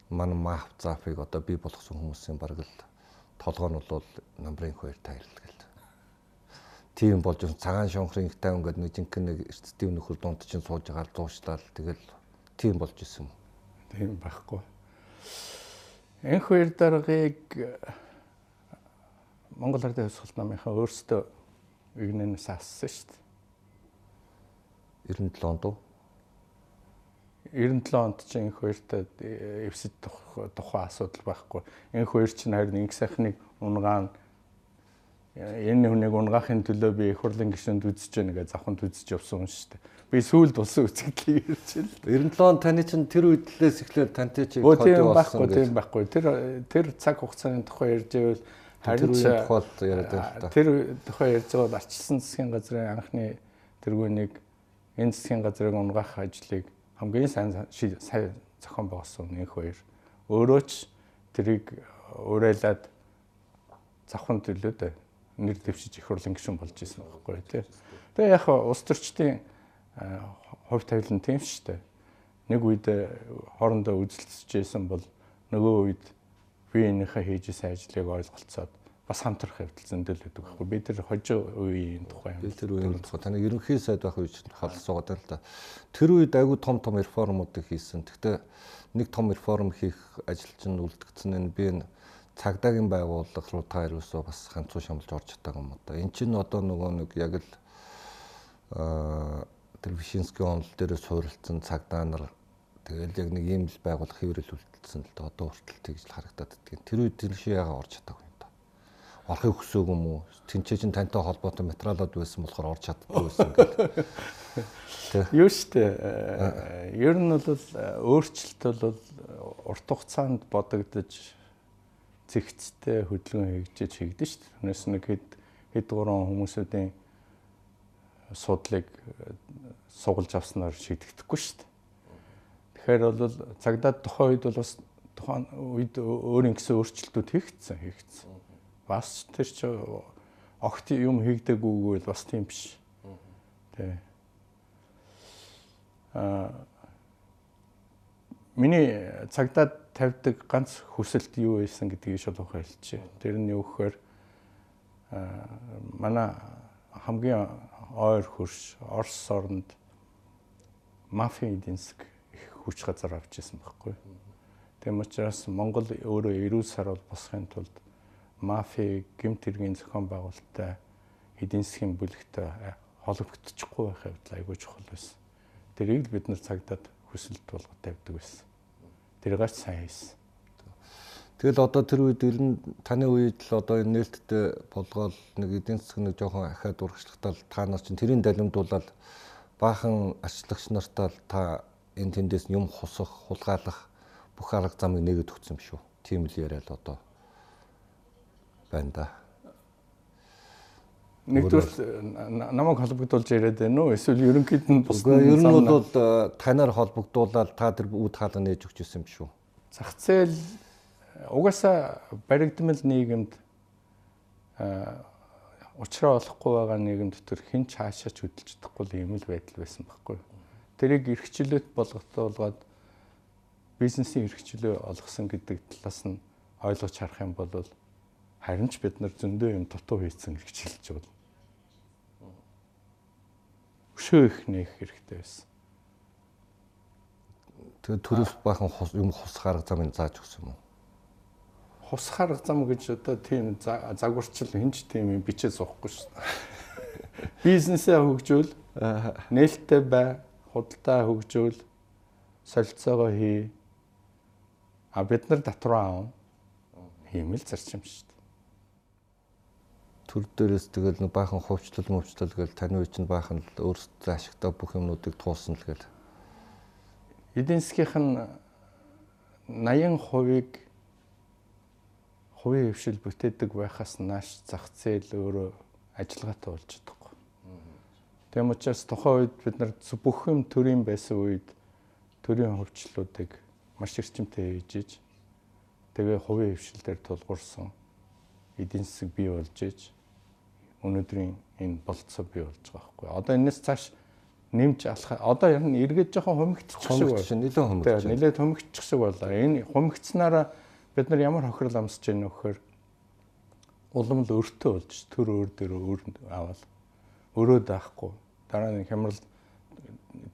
ман маф зафыг одоо бий болгосон хүмүүсийн бараг л толгой нь бол номрын хоёр тайлбар тийм болж цагаан шонхрын ихтэй ингээд нэг жинхэнэ нэг эрдэстийн нөхөр дунд чинь сууж байгаа дуустал тэгэл тийм болж исэн юм. Тийм байхгүй. Энх хоёр даргаыг э, Монгол Ардын хувьсгал намынхаа өөрсдөө игнэнээс ассан шүү дээ. 97 онд уу? 97 онд ч энх хоёртой эвсэд тухайн асуудал байхгүй. Энх хоёр ч харин инх сайхныг унгаан энэ хүнийг унгаахын төлөө би их хурлын гишүүнд үзэж байна гэж завханд үзэж явсан юм шүү дээ. Би сүүлд болсон үзэгдлийг ярьж байна. 97 он таны чинь тэр үедлээс эхлээд тантай чи кодыг болсон гэж. Тийм байхгүй. Тэр тэр цаг хугацааны тухай ярьж байвал харин ч тухай яриад байна л да. Тэр тухай ярьж байгаа арчилсан засгийн газрын анхны тэргүүнийг энэ засгийн газрыг унгаах ажлыг хамгийн сайн сайн зохион байгуулсан нэг хоёр. Өөрөө ч тэрийг уриалаад завханд төлөөд нэр дэвшиж их хурлын гишүүн болж исэн байхгүй тий. Тэгээ яг улс төрчдийн хувь тавилан тийм шүү дээ. Нэг үед хоорондоо үзэлцэжсэн бол нөгөө үед би энийхээ хийжсэн ажлыг ойлголцоод бас хамтрах явдал зөндөл байдаг байхгүй. Би тэр хожоо үеийн тухай юм. Тэр үеийн тухай таны ерөнхий сайд байх үеч халсуугаад байна л да. Тэр үед айгүй том том реформуудыг хийсэн. Гэхдээ нэг том реформ хийх ажил чинь үлдгэсэн нь би энэ цагдаагийн байгууллага руу та ерөөсөө бас ганцуу шамлж орж чаддаг юм одоо. Эн чинь одоо нөгөө нэг яг л Вишинскийн онол дээрээ суурилсан цагдаа нар тэгэл яг нэг ийм л байгууллага хэврэл үлдсэн л да одоо хүртэл тэгж л харагдаад байдаг. Тэр үед тэр шиг яага орж чаддаг юм да. Орохыг хүсээгүй юм уу? Тинчээ чин тантай холбоотой материалууд байсан болохоор орж чаддгүй байсан гэл. Юу штэ. Ер нь бол өөрчлөлт бол урт хугацаанд бодогдож зэгцтэй хөдөлгөөн хийгдэж хийгдэн шүү дээ. Түүнээс нэг хэд хэд гурван хүмүүсийн судлыг э, сугалж авснаар шийдэгдэхгүй шүү дээ. Тэгэхээр бол цагдаад тухайн үед бол бас тухайн үед өөрийн гэсэн өөрчлөлтүүд хийгдсэн хийгдсэн. Бас тэр чи огт юм хийгдэггүй бол бас тийм биш. Тэ. Аа миний цагдаад тавьдаг ганц хүсэлт юу байсан гэдгийг шалгах хэлчихэ. Тэр нь юу гэхээр манай хамгийн ойр хөрш Орос орнд мафийн эдийн засаг их хүч газар авч ирсэн байхгүй. Тийм учраас Монгол өөрөө эрүүл сар бол босхын тулд мафи гэмт хэргийн зохион байгуулалттай эдийн засгийн бүлэгтэй холбогдчихгүй байх явдал айгүй чухал байсан. Тэрийг л бид нар цагдаад хүсэлт болгоод тавьдаг байсан. Тэргаач сайн хийсэн. Тэгэл одоо тэр үед ер нь таны үед л одоо энэ нээлттэй болгоол нэг эдийн засаг нэг жоохон ахаад урагшлагтал та нар чинь тэрийг далимдуулаад баахан ачлагч нартаа та энэ тэндээс юм хусах, хулгайлах бүх арга замыг нэгэд өгсөн юм шүү. Тийм л яриад одоо байна да. Нэгдүгээр намайг холбогдуулж яриад байна уу? Эсвэл ерөнхийд нь бус ер нь бол танаар холбогдуулаад та тэр үүд хаалга нээж өгч ирсэн юм шүү. Зах зээл угаасаа баригдмал нийгэмд уучраа олохгүй байгаа нийгэм дотор хэн ч хаашаач хөдөлж чадахгүй юм л байдал байсан байхгүй. Тэрийг эрхчлөлт болготуулгаад бизнесийн эрхчлөө олгосон гэдэг талаас нь ойлгож харах юм бол харин ч бид нар зөндөө юм дутуу хийцэн эрхчлэж байна. Өшөө их нээх хэрэгтэй байсан. Тэгээ төрөс бахан юм хус гарга замыг зааж өгсөн юм уу? хус харга зам гэж одоо тийм загварчил хинч тийм юм бичээ суухгүй шүү дээ. Бизнесээ хөгжүүл, нээлттэй бай, худалдаа хөгжүүл, солилцоогоо хий. А бид нар дотроо аав. Хиймэл зарчим шүү дээ. Төр дээрээс тэгэл нэг баахан хувьчлал мөвчлөл гэл таны үе чинь баахан л өөрсдөө ашигтай бүх юмнуудыг туулсан л гэл. Эдийн засгийнх нь 80%-ыг хувийн хөвшил бүтээдэг байхаас нааш зах зээл өөрөө ажиллагаатай болж чадахгүй. Тэм учраас тухайн үед бид нар бүх юм төрийн байсан үед төрийн хөвчлүүдийг маш эрчимтэй хийж иж тэгээ хувийн хөвшилээр тулгуурсан эдийн засаг бий болж иж өнөөдрийн энэ болцоо бий болж байгаа байхгүй. Одоо энэс цааш нэмж алах одоо ер нь эргээд жоохон хумигдчих шиг байна. Нилээ хумигдчих. Нилээд хумигдчих шиг болоо. Энэ хумигдсанараа бид нар ямар хохирол амсаж байна гэхээр улам л өртөө болж төр өөр дээр өөр аваад өрөө даахгүй дараа нь хямрал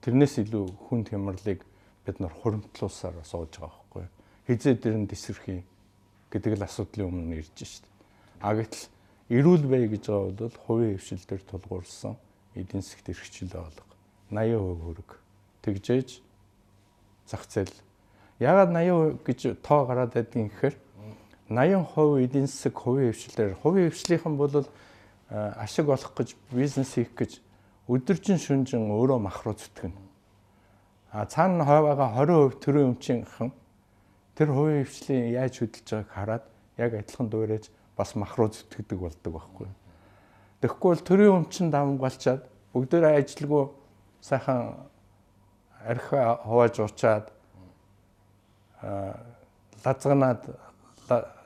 тэрнээс илүү хүнд хямралыг бид нар хуримтлуулсаар сууж байгаа байхгүй хизээ дээр нь тесэрхий гэдэг л асуудлын өмнө ирж шít. А гэтэл эрүүл бай гэж байгаа бол хувийн хвшил дээр тулгуурсан эдийн засгт эрхчлөө олго 80% хөрөг. Тэгжээж зах зээл. Ягаад 80% гэж тоо гараад байдгийг гэхээр 80% эдийн засаг хувийн хвшлээр хувийн хвшлийнхэн бол ашиг олох гэж бизнес хийх гэж өдөржин шүнжин өөрөө махруу зүтгэнэ. А цаана хойвоога 20% төрийн өмчийнхэн тэр хувийн хвшлийн яаж хөдөлж байгааг хараад яг адилхан дуурайж бас махруу зүтгэдэг болдог байхгүй. Тэгэхгүй бол төрийн өмчин давмгалчаад бүгдөө ажилгүй сайхан архи хувааж уучаад лазганаад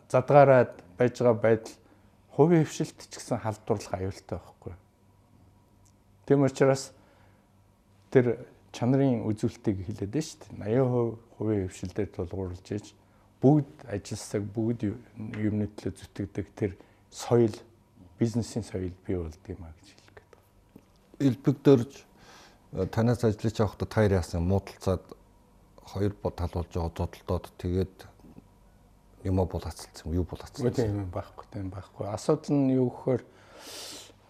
задгаараад байж байгаа байдал хувийн хвшилт ч гэсэн халдварлах аюултай байхгүй. Тийм учраас тэр чанарын үзүүлэлтийг хэлээд байна шүү дээ. 80% хувийн хвшилдээр тулгуурлаж иж бүгд ажилсаг бүгд юмны төлөө зүтгэдэг тэр соёл бизнесийн соёл бий болд юм а гэж хэлэх гээд байна. Элбэгдэрж танаас ажиллаж явахдаа таяр яасан муудалцаад хоёр тал болж байгаа зодолдоод тэгээд юм бол хацалцсан юу бол хацалцсан. Тийм байхгүй тийм байхгүй. Асуудал нь юу гэхээр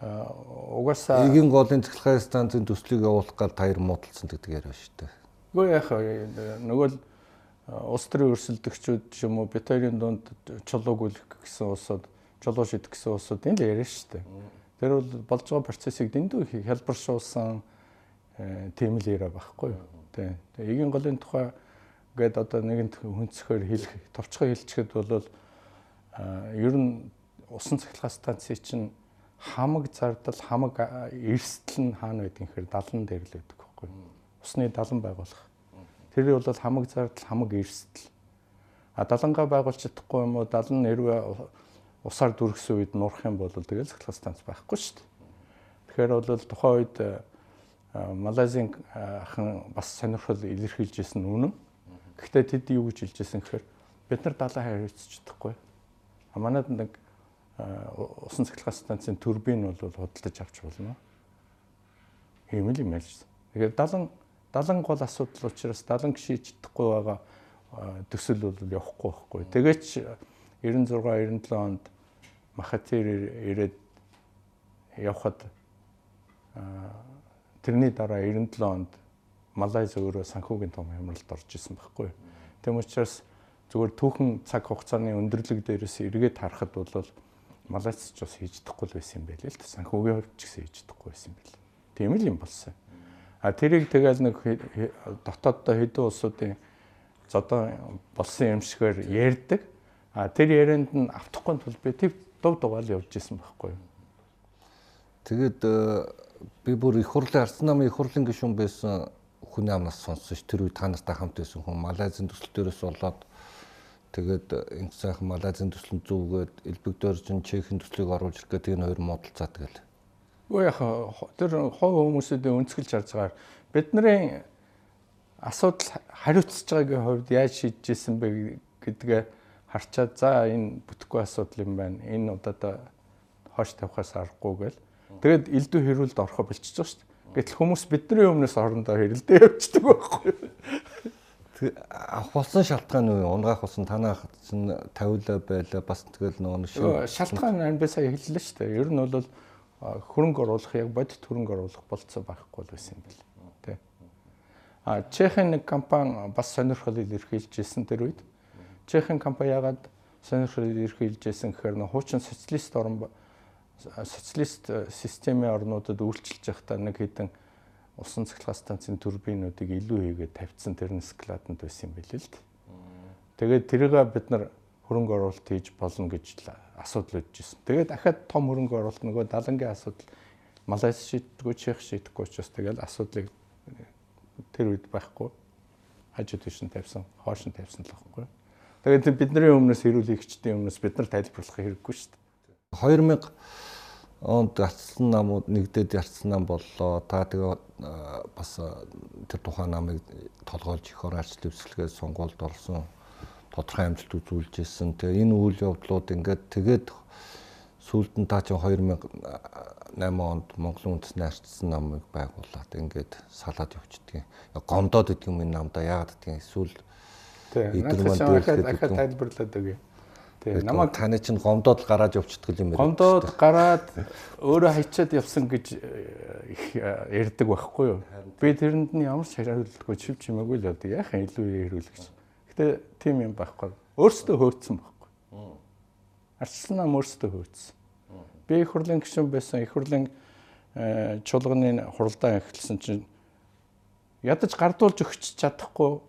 угаасаа эгийн голын цэглэхай станцын төслийг явуулах гал таяр муудалцсан гэдэг яриа шүү дээ. Үгүй яах вэ? Нөгөө л улс төрийн өрсөлдөгчүүд юм уу битэрийн дунд чулууг үлэх гэсэн улсууд чулуу шидэх гэсэн улсууд энэ л яриа шүү дээ. Тэр бол болж байгаа процессыг дэндүү хялбаршуулсан тийм л яриа байхгүй юу? Тий. Тэгээ эгийн голын тухай гээд одоо нэгэнт хүнцгөр хэлэх, товчхон хэлчихэд бол ер нь усан цахилгаан станцын чинь хамаг зардал, хамаг эрсдэл нь хаана байдгийг гэхээр далан дээр л байдаг байхгүй. Усны далан байгуулах. Тэр бол хамаг зардал, хамаг эрсдэл. А далангаа байгуулж чадахгүй юм уу? Далан нэрвээ усаар дүргсэн үед нурах юм бол тэгэл цахилгаан станц байхгүй шүү дээ. Тэгэхээр бол тухайн үед Малайзийн хан бас сонирхол илэрхийлжсэн үнэн. Гэхдээ тэд юу гэж хэлжсэн гэхээр бид нар далайн хариуцч чадахгүй. А манайд нэг усан цахилгаан станцын турбин бол худалдаж авч болно. Ийм л юм ялжсэн. Тэгэхээр далан далан гол асуудал учраас далан гişиж чадахгүй байгаа төсөл бол явахгүй байхгүй. Тэгээч 96 97 онд Махатир ирээд явхад тэрний дараа 97 онд Малайз өөрөө санхүүгийн том хямралд орж исэн байхгүй. Тэм учраас зүгээр түүхэн цаг хугацааны өндөрлөг дээрээс эргээд харахад бол Малайз ч бас хийж чадахгүй байсан юм байл л та санхүүгийн хувьд ч гэсэн хийж чадахгүй байсан юм байл. Тийм л юм болсон. А тэрийг тэгэл нэг дотооддоо хэдэн улсуудын зодоо болсон юм шигээр ярьдаг. А тэр ярианд нь автахгүй тул би тэг дув дугаал явж исэн байхгүй юу. Тэгээд э, би бүр их хурлын арсан намын их хурлын гишүүн байсан хүний амнаас сонссон ш тэр үе та нартай хамт байсан хүн Малайзын төсөл дээрээс болоод тэгээд энэ сайхан Малайзын төсөл зүгээд элбэгдөржин Чехийн төслийг оруулж ирэх гэдэг энэ хоёр модалцаа тэгэл. Үгүй яах тэр хоо хүмүүсүүдээ өнцгөлж харж байгаа бидний асуудал хариуцж байгаагийн хувьд яаж шийдэж исэн бэ гэдгээ харчаад за энэ бүтэхгүй асуудал юм байна. Энэ удаа хоош тавихаас аргагүй гэл. Тэгэд элдв хэрүүлд орохо болчихж байгаа шүү дээ. Гэтэл хүмүүс бидний өмнөөс орондоо хэрэлдээ явчихдаг байхгүй юу? авах болсон шалтгаан уу унгаах болсон танах чинь тавиулаа байла бас тэгэл нөгөө шалтгаан би сая хэллээ шүү дээ ер нь бол хөрөнгө оруулах яг бодит хөрөнгө оруулах болцоо байхгүй байсан юм бэл тий а чехийн нэг компани бас сонирхол илэрхийлжсэн тэр үед. Чехийн компани ягаад сонирхол илэрхийлжсэн гэхээр нөө хуучин социалист орн социалист системийн орнуудад үйлчилж байхдаа нэг хэдэн усан цахилгаан станцын турбинуудыг илүү хийгээд тавьчихсан тэр нь складанд байсан юм билээ л дээ. Тэгээд тэрийг бид нар хөрөнгө оруулалт хийж болно гэж асуудал ирсэн. Тэгээд дахиад том хөрөнгө оруулалт нөгөө далангийн асуудал Малайз шийддэггүй, Чех шийдэхгүй учраас тэгээд асуудлыг тэр үед байхгүй хажууд тийш нь тавьсан, хоош нь тавьсан л байхгүй. Тэгээд бидний өмнөөс хэрүүл хийгчдийн өмнөөс бид нар тайлбарлах хэрэггүй шүү дээ. 2000 онд ятсан намууд нэгдээд ятсан нам боллоо. Та тэгээ бас тэр тухайн намыг толгойлж их ораарч дэвсгэлгээд сонгуульд орсон. Тодорхой амжилт үзүүлж ирсэн. Тэгээ энэ үйл явдлууд ингээд тэгээд сүүлд нь та чинь 2008 онд Монголын үндэсний арчсан намыг байгуулад ингээд салаад явчихдаг. Гомдоод идэх юм энэ намда яагаад гэдгийг эсвэл маань дахиад тайлбарлаад өгье. Тэгээ намайг таны чинь гомдоод гараад явчихдаг юм байна. Гомдоод гараад өөрөө хайчаад явсан гэж э, их э, ярьдаг байхгүй юу? Би тэрэнд нь ямар ч хариултгүй чив чимээгүй л одоо яахан илүү хэрүүлэх гэж. Гэтэ тийм юм байхгүй. Өөртөө хөөцсөн байхгүй. Арчсан нам өөртөө хөөцсөн. Би их хурлын гишүүн байсан. Их хурлын э, чуулганы хуралдаан эхэлсэн чинь ядаж гардуулж өгч чадахгүй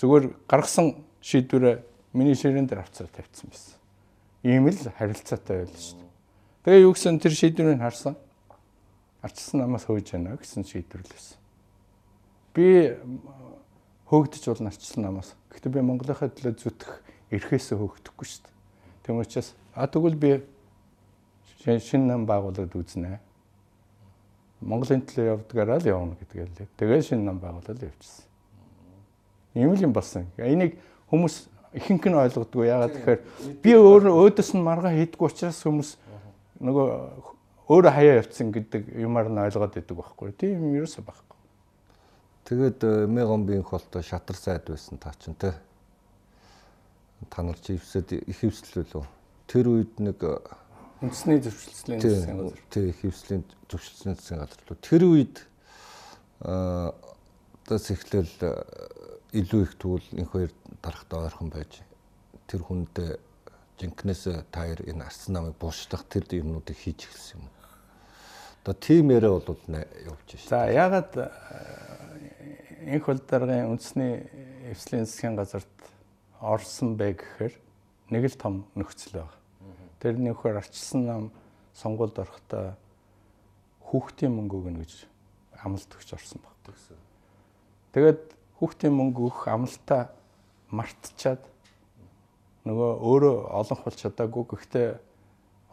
зүгээр гаргасан шийдвэрээ миний ширээн дээр авцаар тавьсан байсан. Ийм л харилцаатай байл шүү дээ. Тэгээ юу гэсэн тэр шийдвэрийг харсан. Арчсан намаас хөөж яана гэсэн шийдвэр л байсан. Би хөөгдөж болно арчсан намаас. Гэхдээ би Монголынхаа төлөө зүтгэх эрхээсээ хөөгдөхгүй шүү дээ. Тэм учраас а тэгвэл би шинэ нам байгуулад үзнэ. Монголын төлөө явдгаараа л явна гэдгээ л. Тэгээ шинэ нам байгуулаад явчихсан. Ийм л юм болсон. Энийг хүмүүс ихэнх нь ойлгодгүй. Ягаад тэгэхээр би өөр өөдөөс нь маргаа хийдгүү учраас хүмүүс нөгөө өөрөө хаяа явцсан гэдэг юмар нь ойлгоод идэг байхгүй. Тийм юм ерөөсөө байхгүй. Тэгээд э, Мегомбинх болтой шатар сайд байсан та чинь те. Та нар чи ивсэд их ивслэлөө. Тэр үед нэг э, үндэсний зөвшөлтслийн засгийн газар. Тий, их ивслийн зөвшөлтслийн засгийн газар лөө. Тэр үед аа э, тас эхлээл илүү их тэгвэл энэ хоёр дарахтаа ойрхон байж тэр хүндээ жинкнээс таяр энэ арсан намыг буушлах тэр юмнуудыг хийж эхэлсэн юм. Одоо тийм яриа бол явж байна. За ягаад энх хөл даргын үндэсний эвслийн засгийн газарт орсон бэ гэхээр нэг л том нөхцөл байна. Тэр нөхөр арчилсан нам сонгуульд орохдоо хүүхдийн мөнгө өгнө гэж амлалт өгч орсон баг. Тэгээд хүүхдийн мөнгө өгөх амлалтаа мартчихад нөгөө өөрөө олонх бол чадаагүй гэхдээ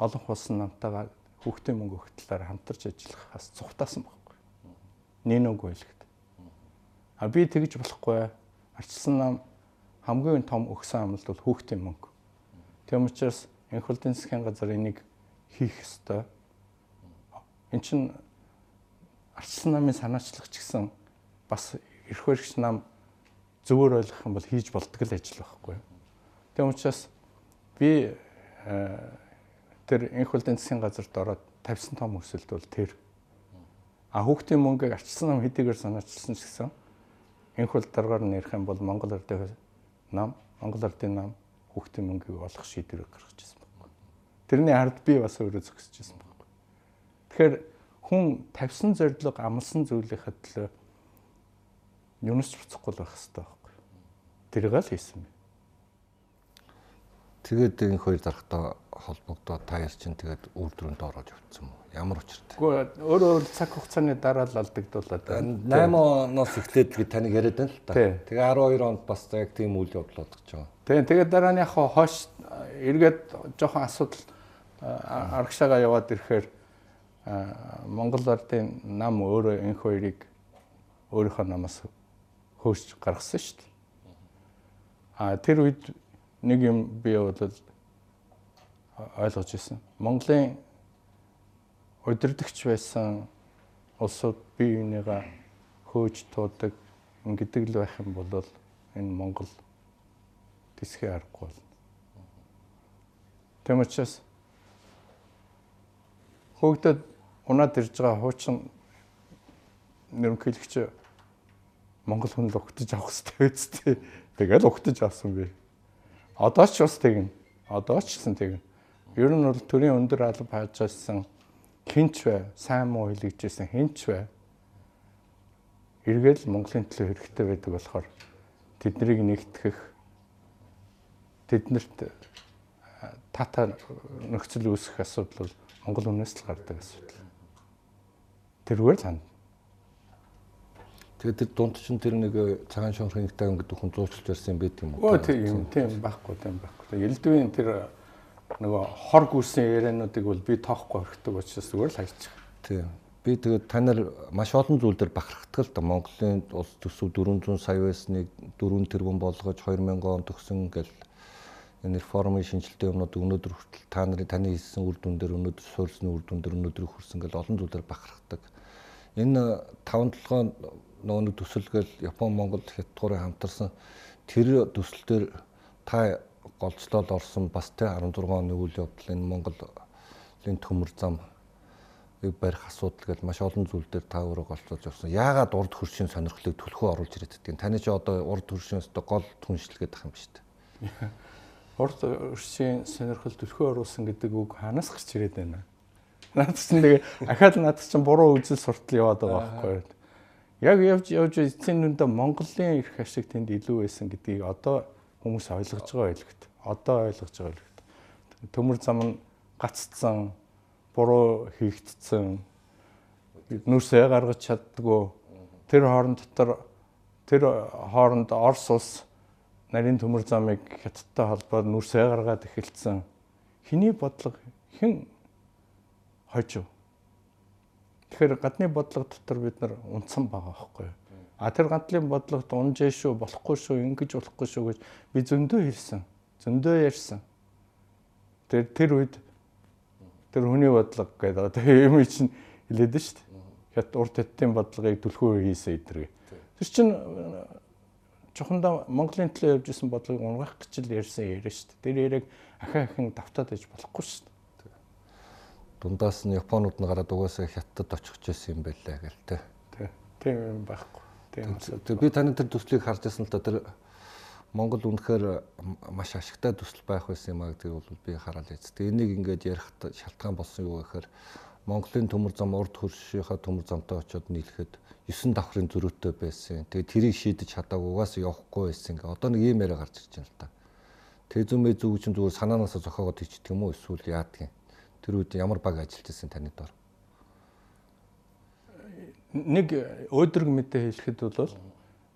олонх болсон намтайгаа хүүхдийн мөнгө өгөх талаар хамтарч ажиллахаас цухтаасан байхгүй. Нин үгүй хэлэхэд. А би тэгж болохгүй. Арчилсан нам хамгийн том өгсөн амлалт бол хүүхдийн мөнгө. Тийм учраас энх хөлдийн засгийн газар энийг хийх ёстой. Эн чин арчилсан намын санаачлах ч гэсэн бас эрх баригч нам зөвөр ойлгох юм бол хийж болтго л ажил байхгүй. Тийм учраас би э, тэр энх хөлдийн засгийн газарт ороод тавьсан том өсөлт бол тэр. А хүүхдийн мөнгөийг арчилсан нам хэдийгээр санаачилсан ч гэсэн дараагаар нь ярих юм бол Монгол ардын нам, Монгол ардын нам хүүхдийн мөнгийг олох шийдвэрийг гаргаж ирсэн байна. Тэрний ард би бас өөрөө зөксөж ирсэн байна. Тэгэхээр хүн тавьсан зорилго амлсан зүйлийнхээ төлөө юунаас ч буцахгүй байх хэрэгтэй байхгүй. Тэрийг л хийсэн байна. Тэгээд энэ хоёр дарахтаа холбогдоод та яар чинь тэгээд үйлдвэрэнд ороод явцсан юм? Ямар учиртай? Гэхдээ өөрөө цаг хугацааны дараа л алдагдуулаад 8 оноос эхлээд тэгээд таныг яриад байна л та. Тэгээ 12 онд бас яг тийм үйл явдал болж байгаа. Тийм тэгээд дараа нь яг хоош эргээд жоохон асуудал аргашаага яваад ирэхээр Монгол ардын нам өөрөө энэ хоёрыг өөрийнхөө намаас хөөж гаргасан шүү дээ. А тэр үед нэг юм би бол ойлгож ирсэн. Монголын удирдахч байсан улсууд бие бинийгаа хөөж туудаг ингэдэг л байх юм бол энэ Монгол тэсхий аргагүй болно. Тэм учраас хөөгдөд унаад ирж байгаа хуучин нэрмхийлэгч Монгол хүн л өгтөж авах хэрэгтэй үсттэй. Тэгэл өгтөж авсан би. Одоо ч бас тэгнэ. Одоо ч гэсэн тэгнэ. Ер нь бол төрийн өндөр алба хаажсан хинч бай, сайн муу хэлэгжсэн хинч бай. Эргээл Монголын төлөө хэрэгтэй байдаг болохоор тэднийг нэгтгэх тэднэрт тата нөхцөл үүсэх асуудал бол Монгол үнээс л гардаг асуудал. Тэргээр санд Тэгээд тэр дунд чинь тэр нэг э, цагаан шонхрын тайван гэдэг хүн зуучилж барьсан юм байт юм уу? Оо тийм тийм байхгүй тийм байхгүй. Элдвийн тэр э, нөгөө хор гүрсэн яриануудыг бол би тоохгүй орхидог учраас зүгээр л хайчих. Тийм. Би тэгээд та нар маш олон зүйл дээр бахархдаг л да. Монголын улс төсөв 400 сая байсныг 4 тэрбум болгож 2000 он төгсөн гэл энэ реформын шинжилтийн өмнөд өнөөдөр хүртэл та нарын таны хийсэн үр дүн дээр өнөөдөр суурьсны үр дүн дээр өнөөдөр хүрсэн гэл олон зүйлээр бахархдаг. Энэ 5 7 нөгөө нэг төсөлгөл Япон Монгол хятадгуурын хамтарсан тэр төсөл дээр та голцлоод орсон бас тэ 16 оны үйл явдал энэ Монголын төмөр зам барих асуудал гэж маш олон зүйл дээр та өөрөө голцож орсон. Яагаад урд хөршийн сонирхлыг төлхөө оруулж ирээд байдгийг таны чи одоо урд хөршөөс гол түншлгээд ах юм шүү дээ. Урд хөршийн сонирхол төлхөө оруулсан гэдэг үг ханаас гарч ирээд байна. Наад чинь тэгээ ахаад наад чинь буруу үзэл суртал яваад байгаа байхгүй юу? Яг явж явж эцсийн нүндээ Монголын эрх ашиг тэнд илүү байсан гэдгийг одоо хүмүүс ойлгож байгаа байлгт. Одоо ойлгож байгаа байлгт. Төмөр зам нь гаццсан, буруу хийгдсэн, нүрсээ гаргаж чаддгүй. Тэр хооронд дотор тэр хооронд Орос улс нарийн төмөр замыг хятадтай холбоод нүрсээ гаргаад эхэлсэн. Хиний бодлого хэн хожив? Тэгэхээр гадны бодлого дотор бид нар унтсан байгаа байхгүй юу? А тэр гандлын бодлогот унжээ шүү, болохгүй шүү, ингэж болохгүй шүү гэж би зөндөө хэлсэн. Зөндөө ярьсан. Тэр тэр үед тэр хүний бодлого гэдэг одоо юм чинь хэлээд шүү дээ. Хят урд хаттын бодлогыг түлхүү хийсэн эдэрэг. Тэр чинь чухандаа Монголын төлөө явж исэн бодлогыг унгаах гэж л ярьсан яриа шүү дээ. Тэр яриг ахаа ахин давтаад иж болохгүй шүү дээ дундаас нь Японууд нь гараад угаасаа хятадд очих гэсэн юм байлаа гэл тэ. Тийм юм байхгүй. Тийм. Тэг би таны тэр төслийг харж байсан л да тэр Монгол үнэхээр маш ашигтай төсөл байх байсан юм а гэдгийг бол би хараад байц. Тэг энийг ингээд ярих шалтгаан болсон юу гэхээр Монголын төмөр зам урд хөршийнхаа төмөр замтай очиод нийлэхэд 9 давхрын зөрүүтэй байсан. Тэгээ тэрийг шийдэж чадаагүй угаасаа явахгүй байсан. Ингээ одоо нэг ийм яриа гарч ирж байна л да. Тэзүм мэзүү чинь зүгээр санаанаасаа зохиогоод хийчихдэг юм уу эсвэл яадгийг Тэр үед ямар баг ажиллаж байсан таны дор? Нэг өөдрөг мэдээ хэлэхэд бол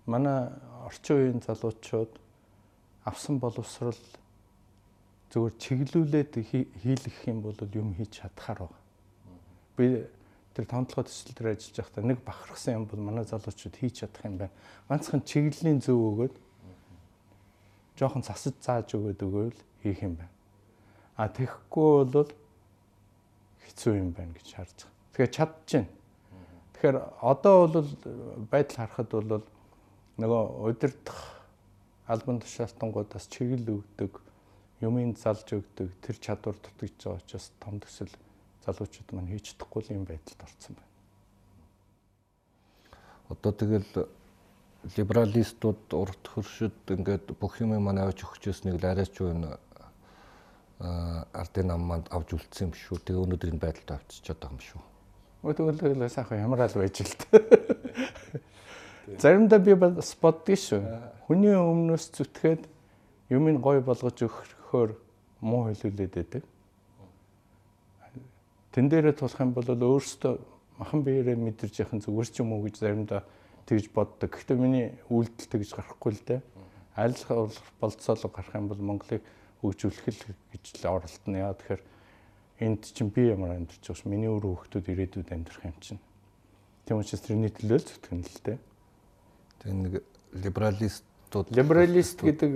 манай орчин үеийн залуучууд авсан боловсрал зөвхөн чиглүүлээд хийлгэх юм бол юм хийж чадхаар байна. Би тэр томтлогоо төсөл дээр ажиллаж байхдаа нэг бахархсан юм бол манай залуучууд хийж чадах юм байна. Ганцхан чиглэлийн зөв өгөөд жоохон засаж зааж өгөөд өгөөл хийх юм байна. А тэгэхгүй бол хэцүү юм байна гэж харж байгаа. Тэгэхээр чадчихэв. Тэгэхээр одоо бол байдал харахад бол нөгөө удирдах албан тушаалтангуудаас чиглэл өгдөг, юмын залж өгдөг тэр чадвар дутагдж байгаа учраас том төсөл залуучууд маань хийж чадахгүй юм байдалд орсон байна. Одоо тэгэл либералистууд урт хөршид ингээд бүх юм манай авч өгчөөснийг л арайч юу ардын намманд авч үлдсэн юм шүү. Тэгээ өнөөдрийн байдалд авчиж байгаа юм шүү. Өдгөлөө сайхан ямар ал байж л та. Заримдаа би бас боддгий шүү. Хүний өмнөөс зүтгээд юмыг гой болгож өгөхөөр муу хэлүүлээд байдаг. Тэн дээрээ тулах юм бол өөрөөсөө махан биеэрээ мэдэрч яхан зүгээр ч юм уу гэж заримдаа тэгж боддог. Гэхдээ миний үйлдэл тэгж гарахгүй л дээ. Аль болцоолог гарах юм бол Монголыг хөгжүүлэх л гэж л оролдоно. Яа тэгэхээр энд чинь би ямар амьдарч байгаа ш. Миний өөрөө хүүхдүүд ирээдүйд амьдрах юм чинь. Тийм учраас тэрний төлөө л зүтгэн л дээ. Тэгээ нэг либералистууд либералист гэдэг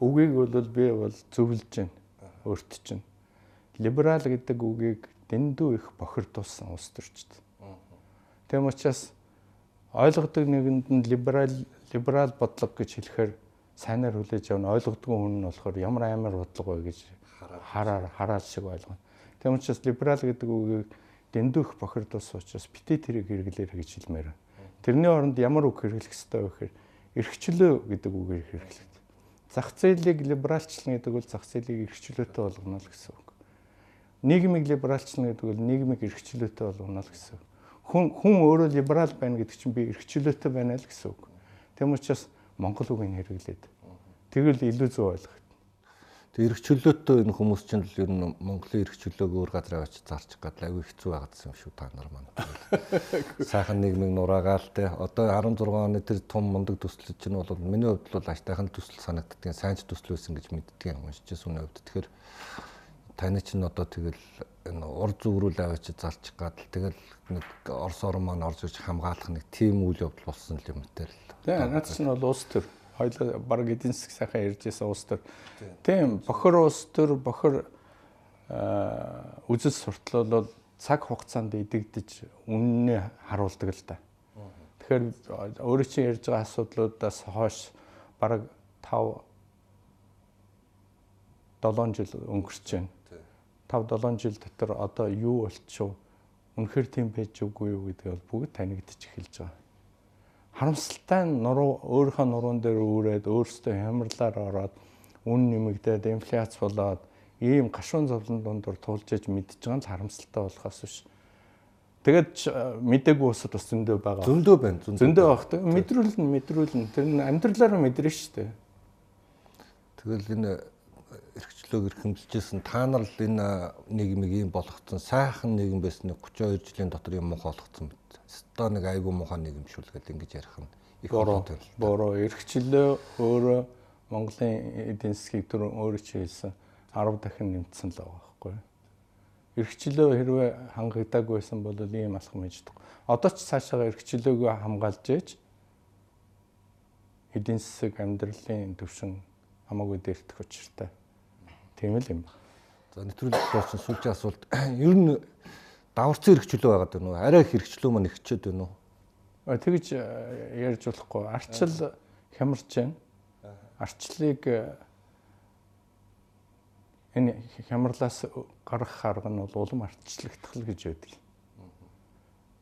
үгийг бол би бол зөвлөж байна. Өөрт чинь. Либерал гэдэг үгийг дэндүү их бохирдуулсан улс төрчд. Тийм учраас ойлгодог нэгэнд нь либерал либерал бодлого гэж хэлэхээр сайнаар хүлээж авна ойлгодгүй хүн нь болохоор ямар амар бодлого вэ гэж хараар хараад шиг ойлгоно. Тийм учраас либерал гэдэг үгийг дэндүүх бохирдуулсан учраас битээ тэрийг хэрэглэхээр гэж хэлмээр. Тэрний оронд ямар үг хэрэглэх ёстой вэ гэхээр эрхчлөө гэдэг үгээр хэрэглэх. Зах зээлийг либералчлан гэдэг бол зах зээлийг эрхчлөөтэй болгоно л гэсэн үг нийгмийг либералчлна гэдэг бол нийгмийг эрхчлөөтэй болгоно л гэсэн. Хүн хүн өөрөө либерал байна гэдэг чинь би эрхчлөөтэй байна л гэсэн үг. Тэм учраас монгол үгийг хэрэглээд. Тэгэл илүү зөв ойлгох. Тэг эрхчлөөтэй энэ хүмүүс чинь л ер нь Монголын эрхчлөөг өөр газар авч зарчих гад аягүй хэцүү байгаадсан юм шүү та нар маань. Сайхан нийгмийг нураагаал те. Одоо 16 оны тэр том мундаг төсөл чинь бол миний хувьд бол аштайхан төсөл санагддаг. Сайн ч төсөл байсан гэж мэддэг юм уншижсэн үнэ хувьд. Тэгэхээр таны чинь одоо тэгэл энэ ур зүгрүүл аваач залчих гад л тэгэл нэг Орос орн маань орж иж хамгаалах нэг тийм үйл явдал болсон юм дээр л. Тийм наад чинь бол улс төр хоёул баг эдийн засаг сайхан ярьжсэн улс төр. Тийм бохор улс төр бохор үзэл суртал бол цаг хугацаанд идэгдэж үннээ харуулдаг л да. Тэгэхээр өөрөө чинь ярьж байгаа асуудлуудаас хойш баг 5 7 жил өнгөрч байна 5 7 жил дотор одоо юу болчихв? Үнэхээр тийм байж үгүй юу гэдэг бол бүгд танигдчих эхэлж байгаа. Харамсалтай нь нуруу өөрийнхөө нуруунд дээр үүрээд өөрсдөө хямралаар ороод үн нэмэгдээд инфляц болоод ийм гашуун зовлон дундор тулж иж мэдж байгаа нь харамсалтай болохоос биш. Тэгээд мдэггүй усад бас зөндөө байгаа. Зөндөө байна. Зөндөө байх. Мэдрүүлнэ, мэдрүүлнэ. Тэр нь амьдралаараа мэдрэн шүү дээ. Тэгэл энэ эрхчлөөг эрхэмжижсэн та нар л энэ нийгмийг ийм болгоцсон сайхан нийгэм байсан 32 жилийн дотор юм муухай болгоцсон мэт. Өстой нэг айгүй муухай нийгэм шүүлгээл ингэж ярих нь их бороо. Бороо эрхчлөө өөрөө Монголын эдийн засгийг түр өөрөө чи хэлсэн 10 дахин нэмсэн л байгаа байхгүй. Эрхчлөө хэрвээ хангагдаагүй байсан бол ийм алхам хийждэг. Одоо ч цаашаа эрхчлөөгөө хамгаалж ээж эдийн засаг амьдралын төвшин хамаагүй дээртэх учиртай. Тийм л юм. За нэвтрүүлэгт болсон сүүлчийн асуулт ер нь даварцсан хэрэгчлөө байгаад байна уу? Арай их хэрэгчлөө маань ихчээд байна уу? Тэгж э, ярьж болохгүй. Арчил хямарч байна. Арчлыг э, энэ хямралаас гарах арга нь бол улам арчлагдах л гэж байдаг.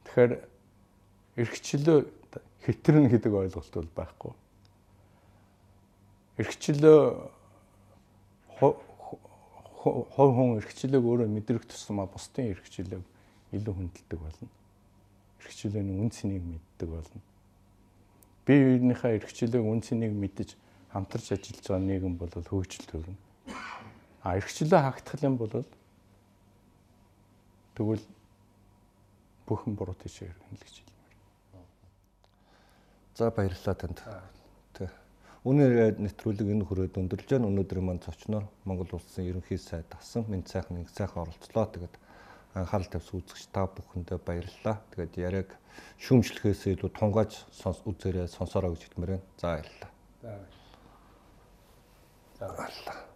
Тэгэхээр эрхчлөө хитрэн гэдэг ойлголт бол байхгүй. Эрхчлөө хой хүн эрхчлөөг өөрөө мэдрэх тусмаа бусдын эрхчлөөг илүү хүндэлдэг болно. Эрхчлөөний үн цэнийг мэддэг болно. Бие биенийхээ эрхчлөөг үн цэнийг мэдэж хамтарч ажиллаж байгаа нийгэм бол хөгжил төрнө. А эрхчлөө хаагдах юм бол тэгвэл бүхэн буруу тийшээ хэрэгнэ л гэж хэлмээр. За баярлалаа танд. Үнээр нэвтрүүлэг энэ хүрээд өндөрлж байна. Өнөөдөр маань цочноор Монгол улсын ерөнхий сайд асан мэд сайхан нэг сайхан оролцлоо. Тэгээд анхаарал тавьсан үзэгч та бүхэндээ баярлалаа. Тэгээд яриаг шүүмжлэхээс илүү тунгааж сонс үзээрэй сонсороо гэж хэлмээр байна. За баярлалаа. За баярлалаа.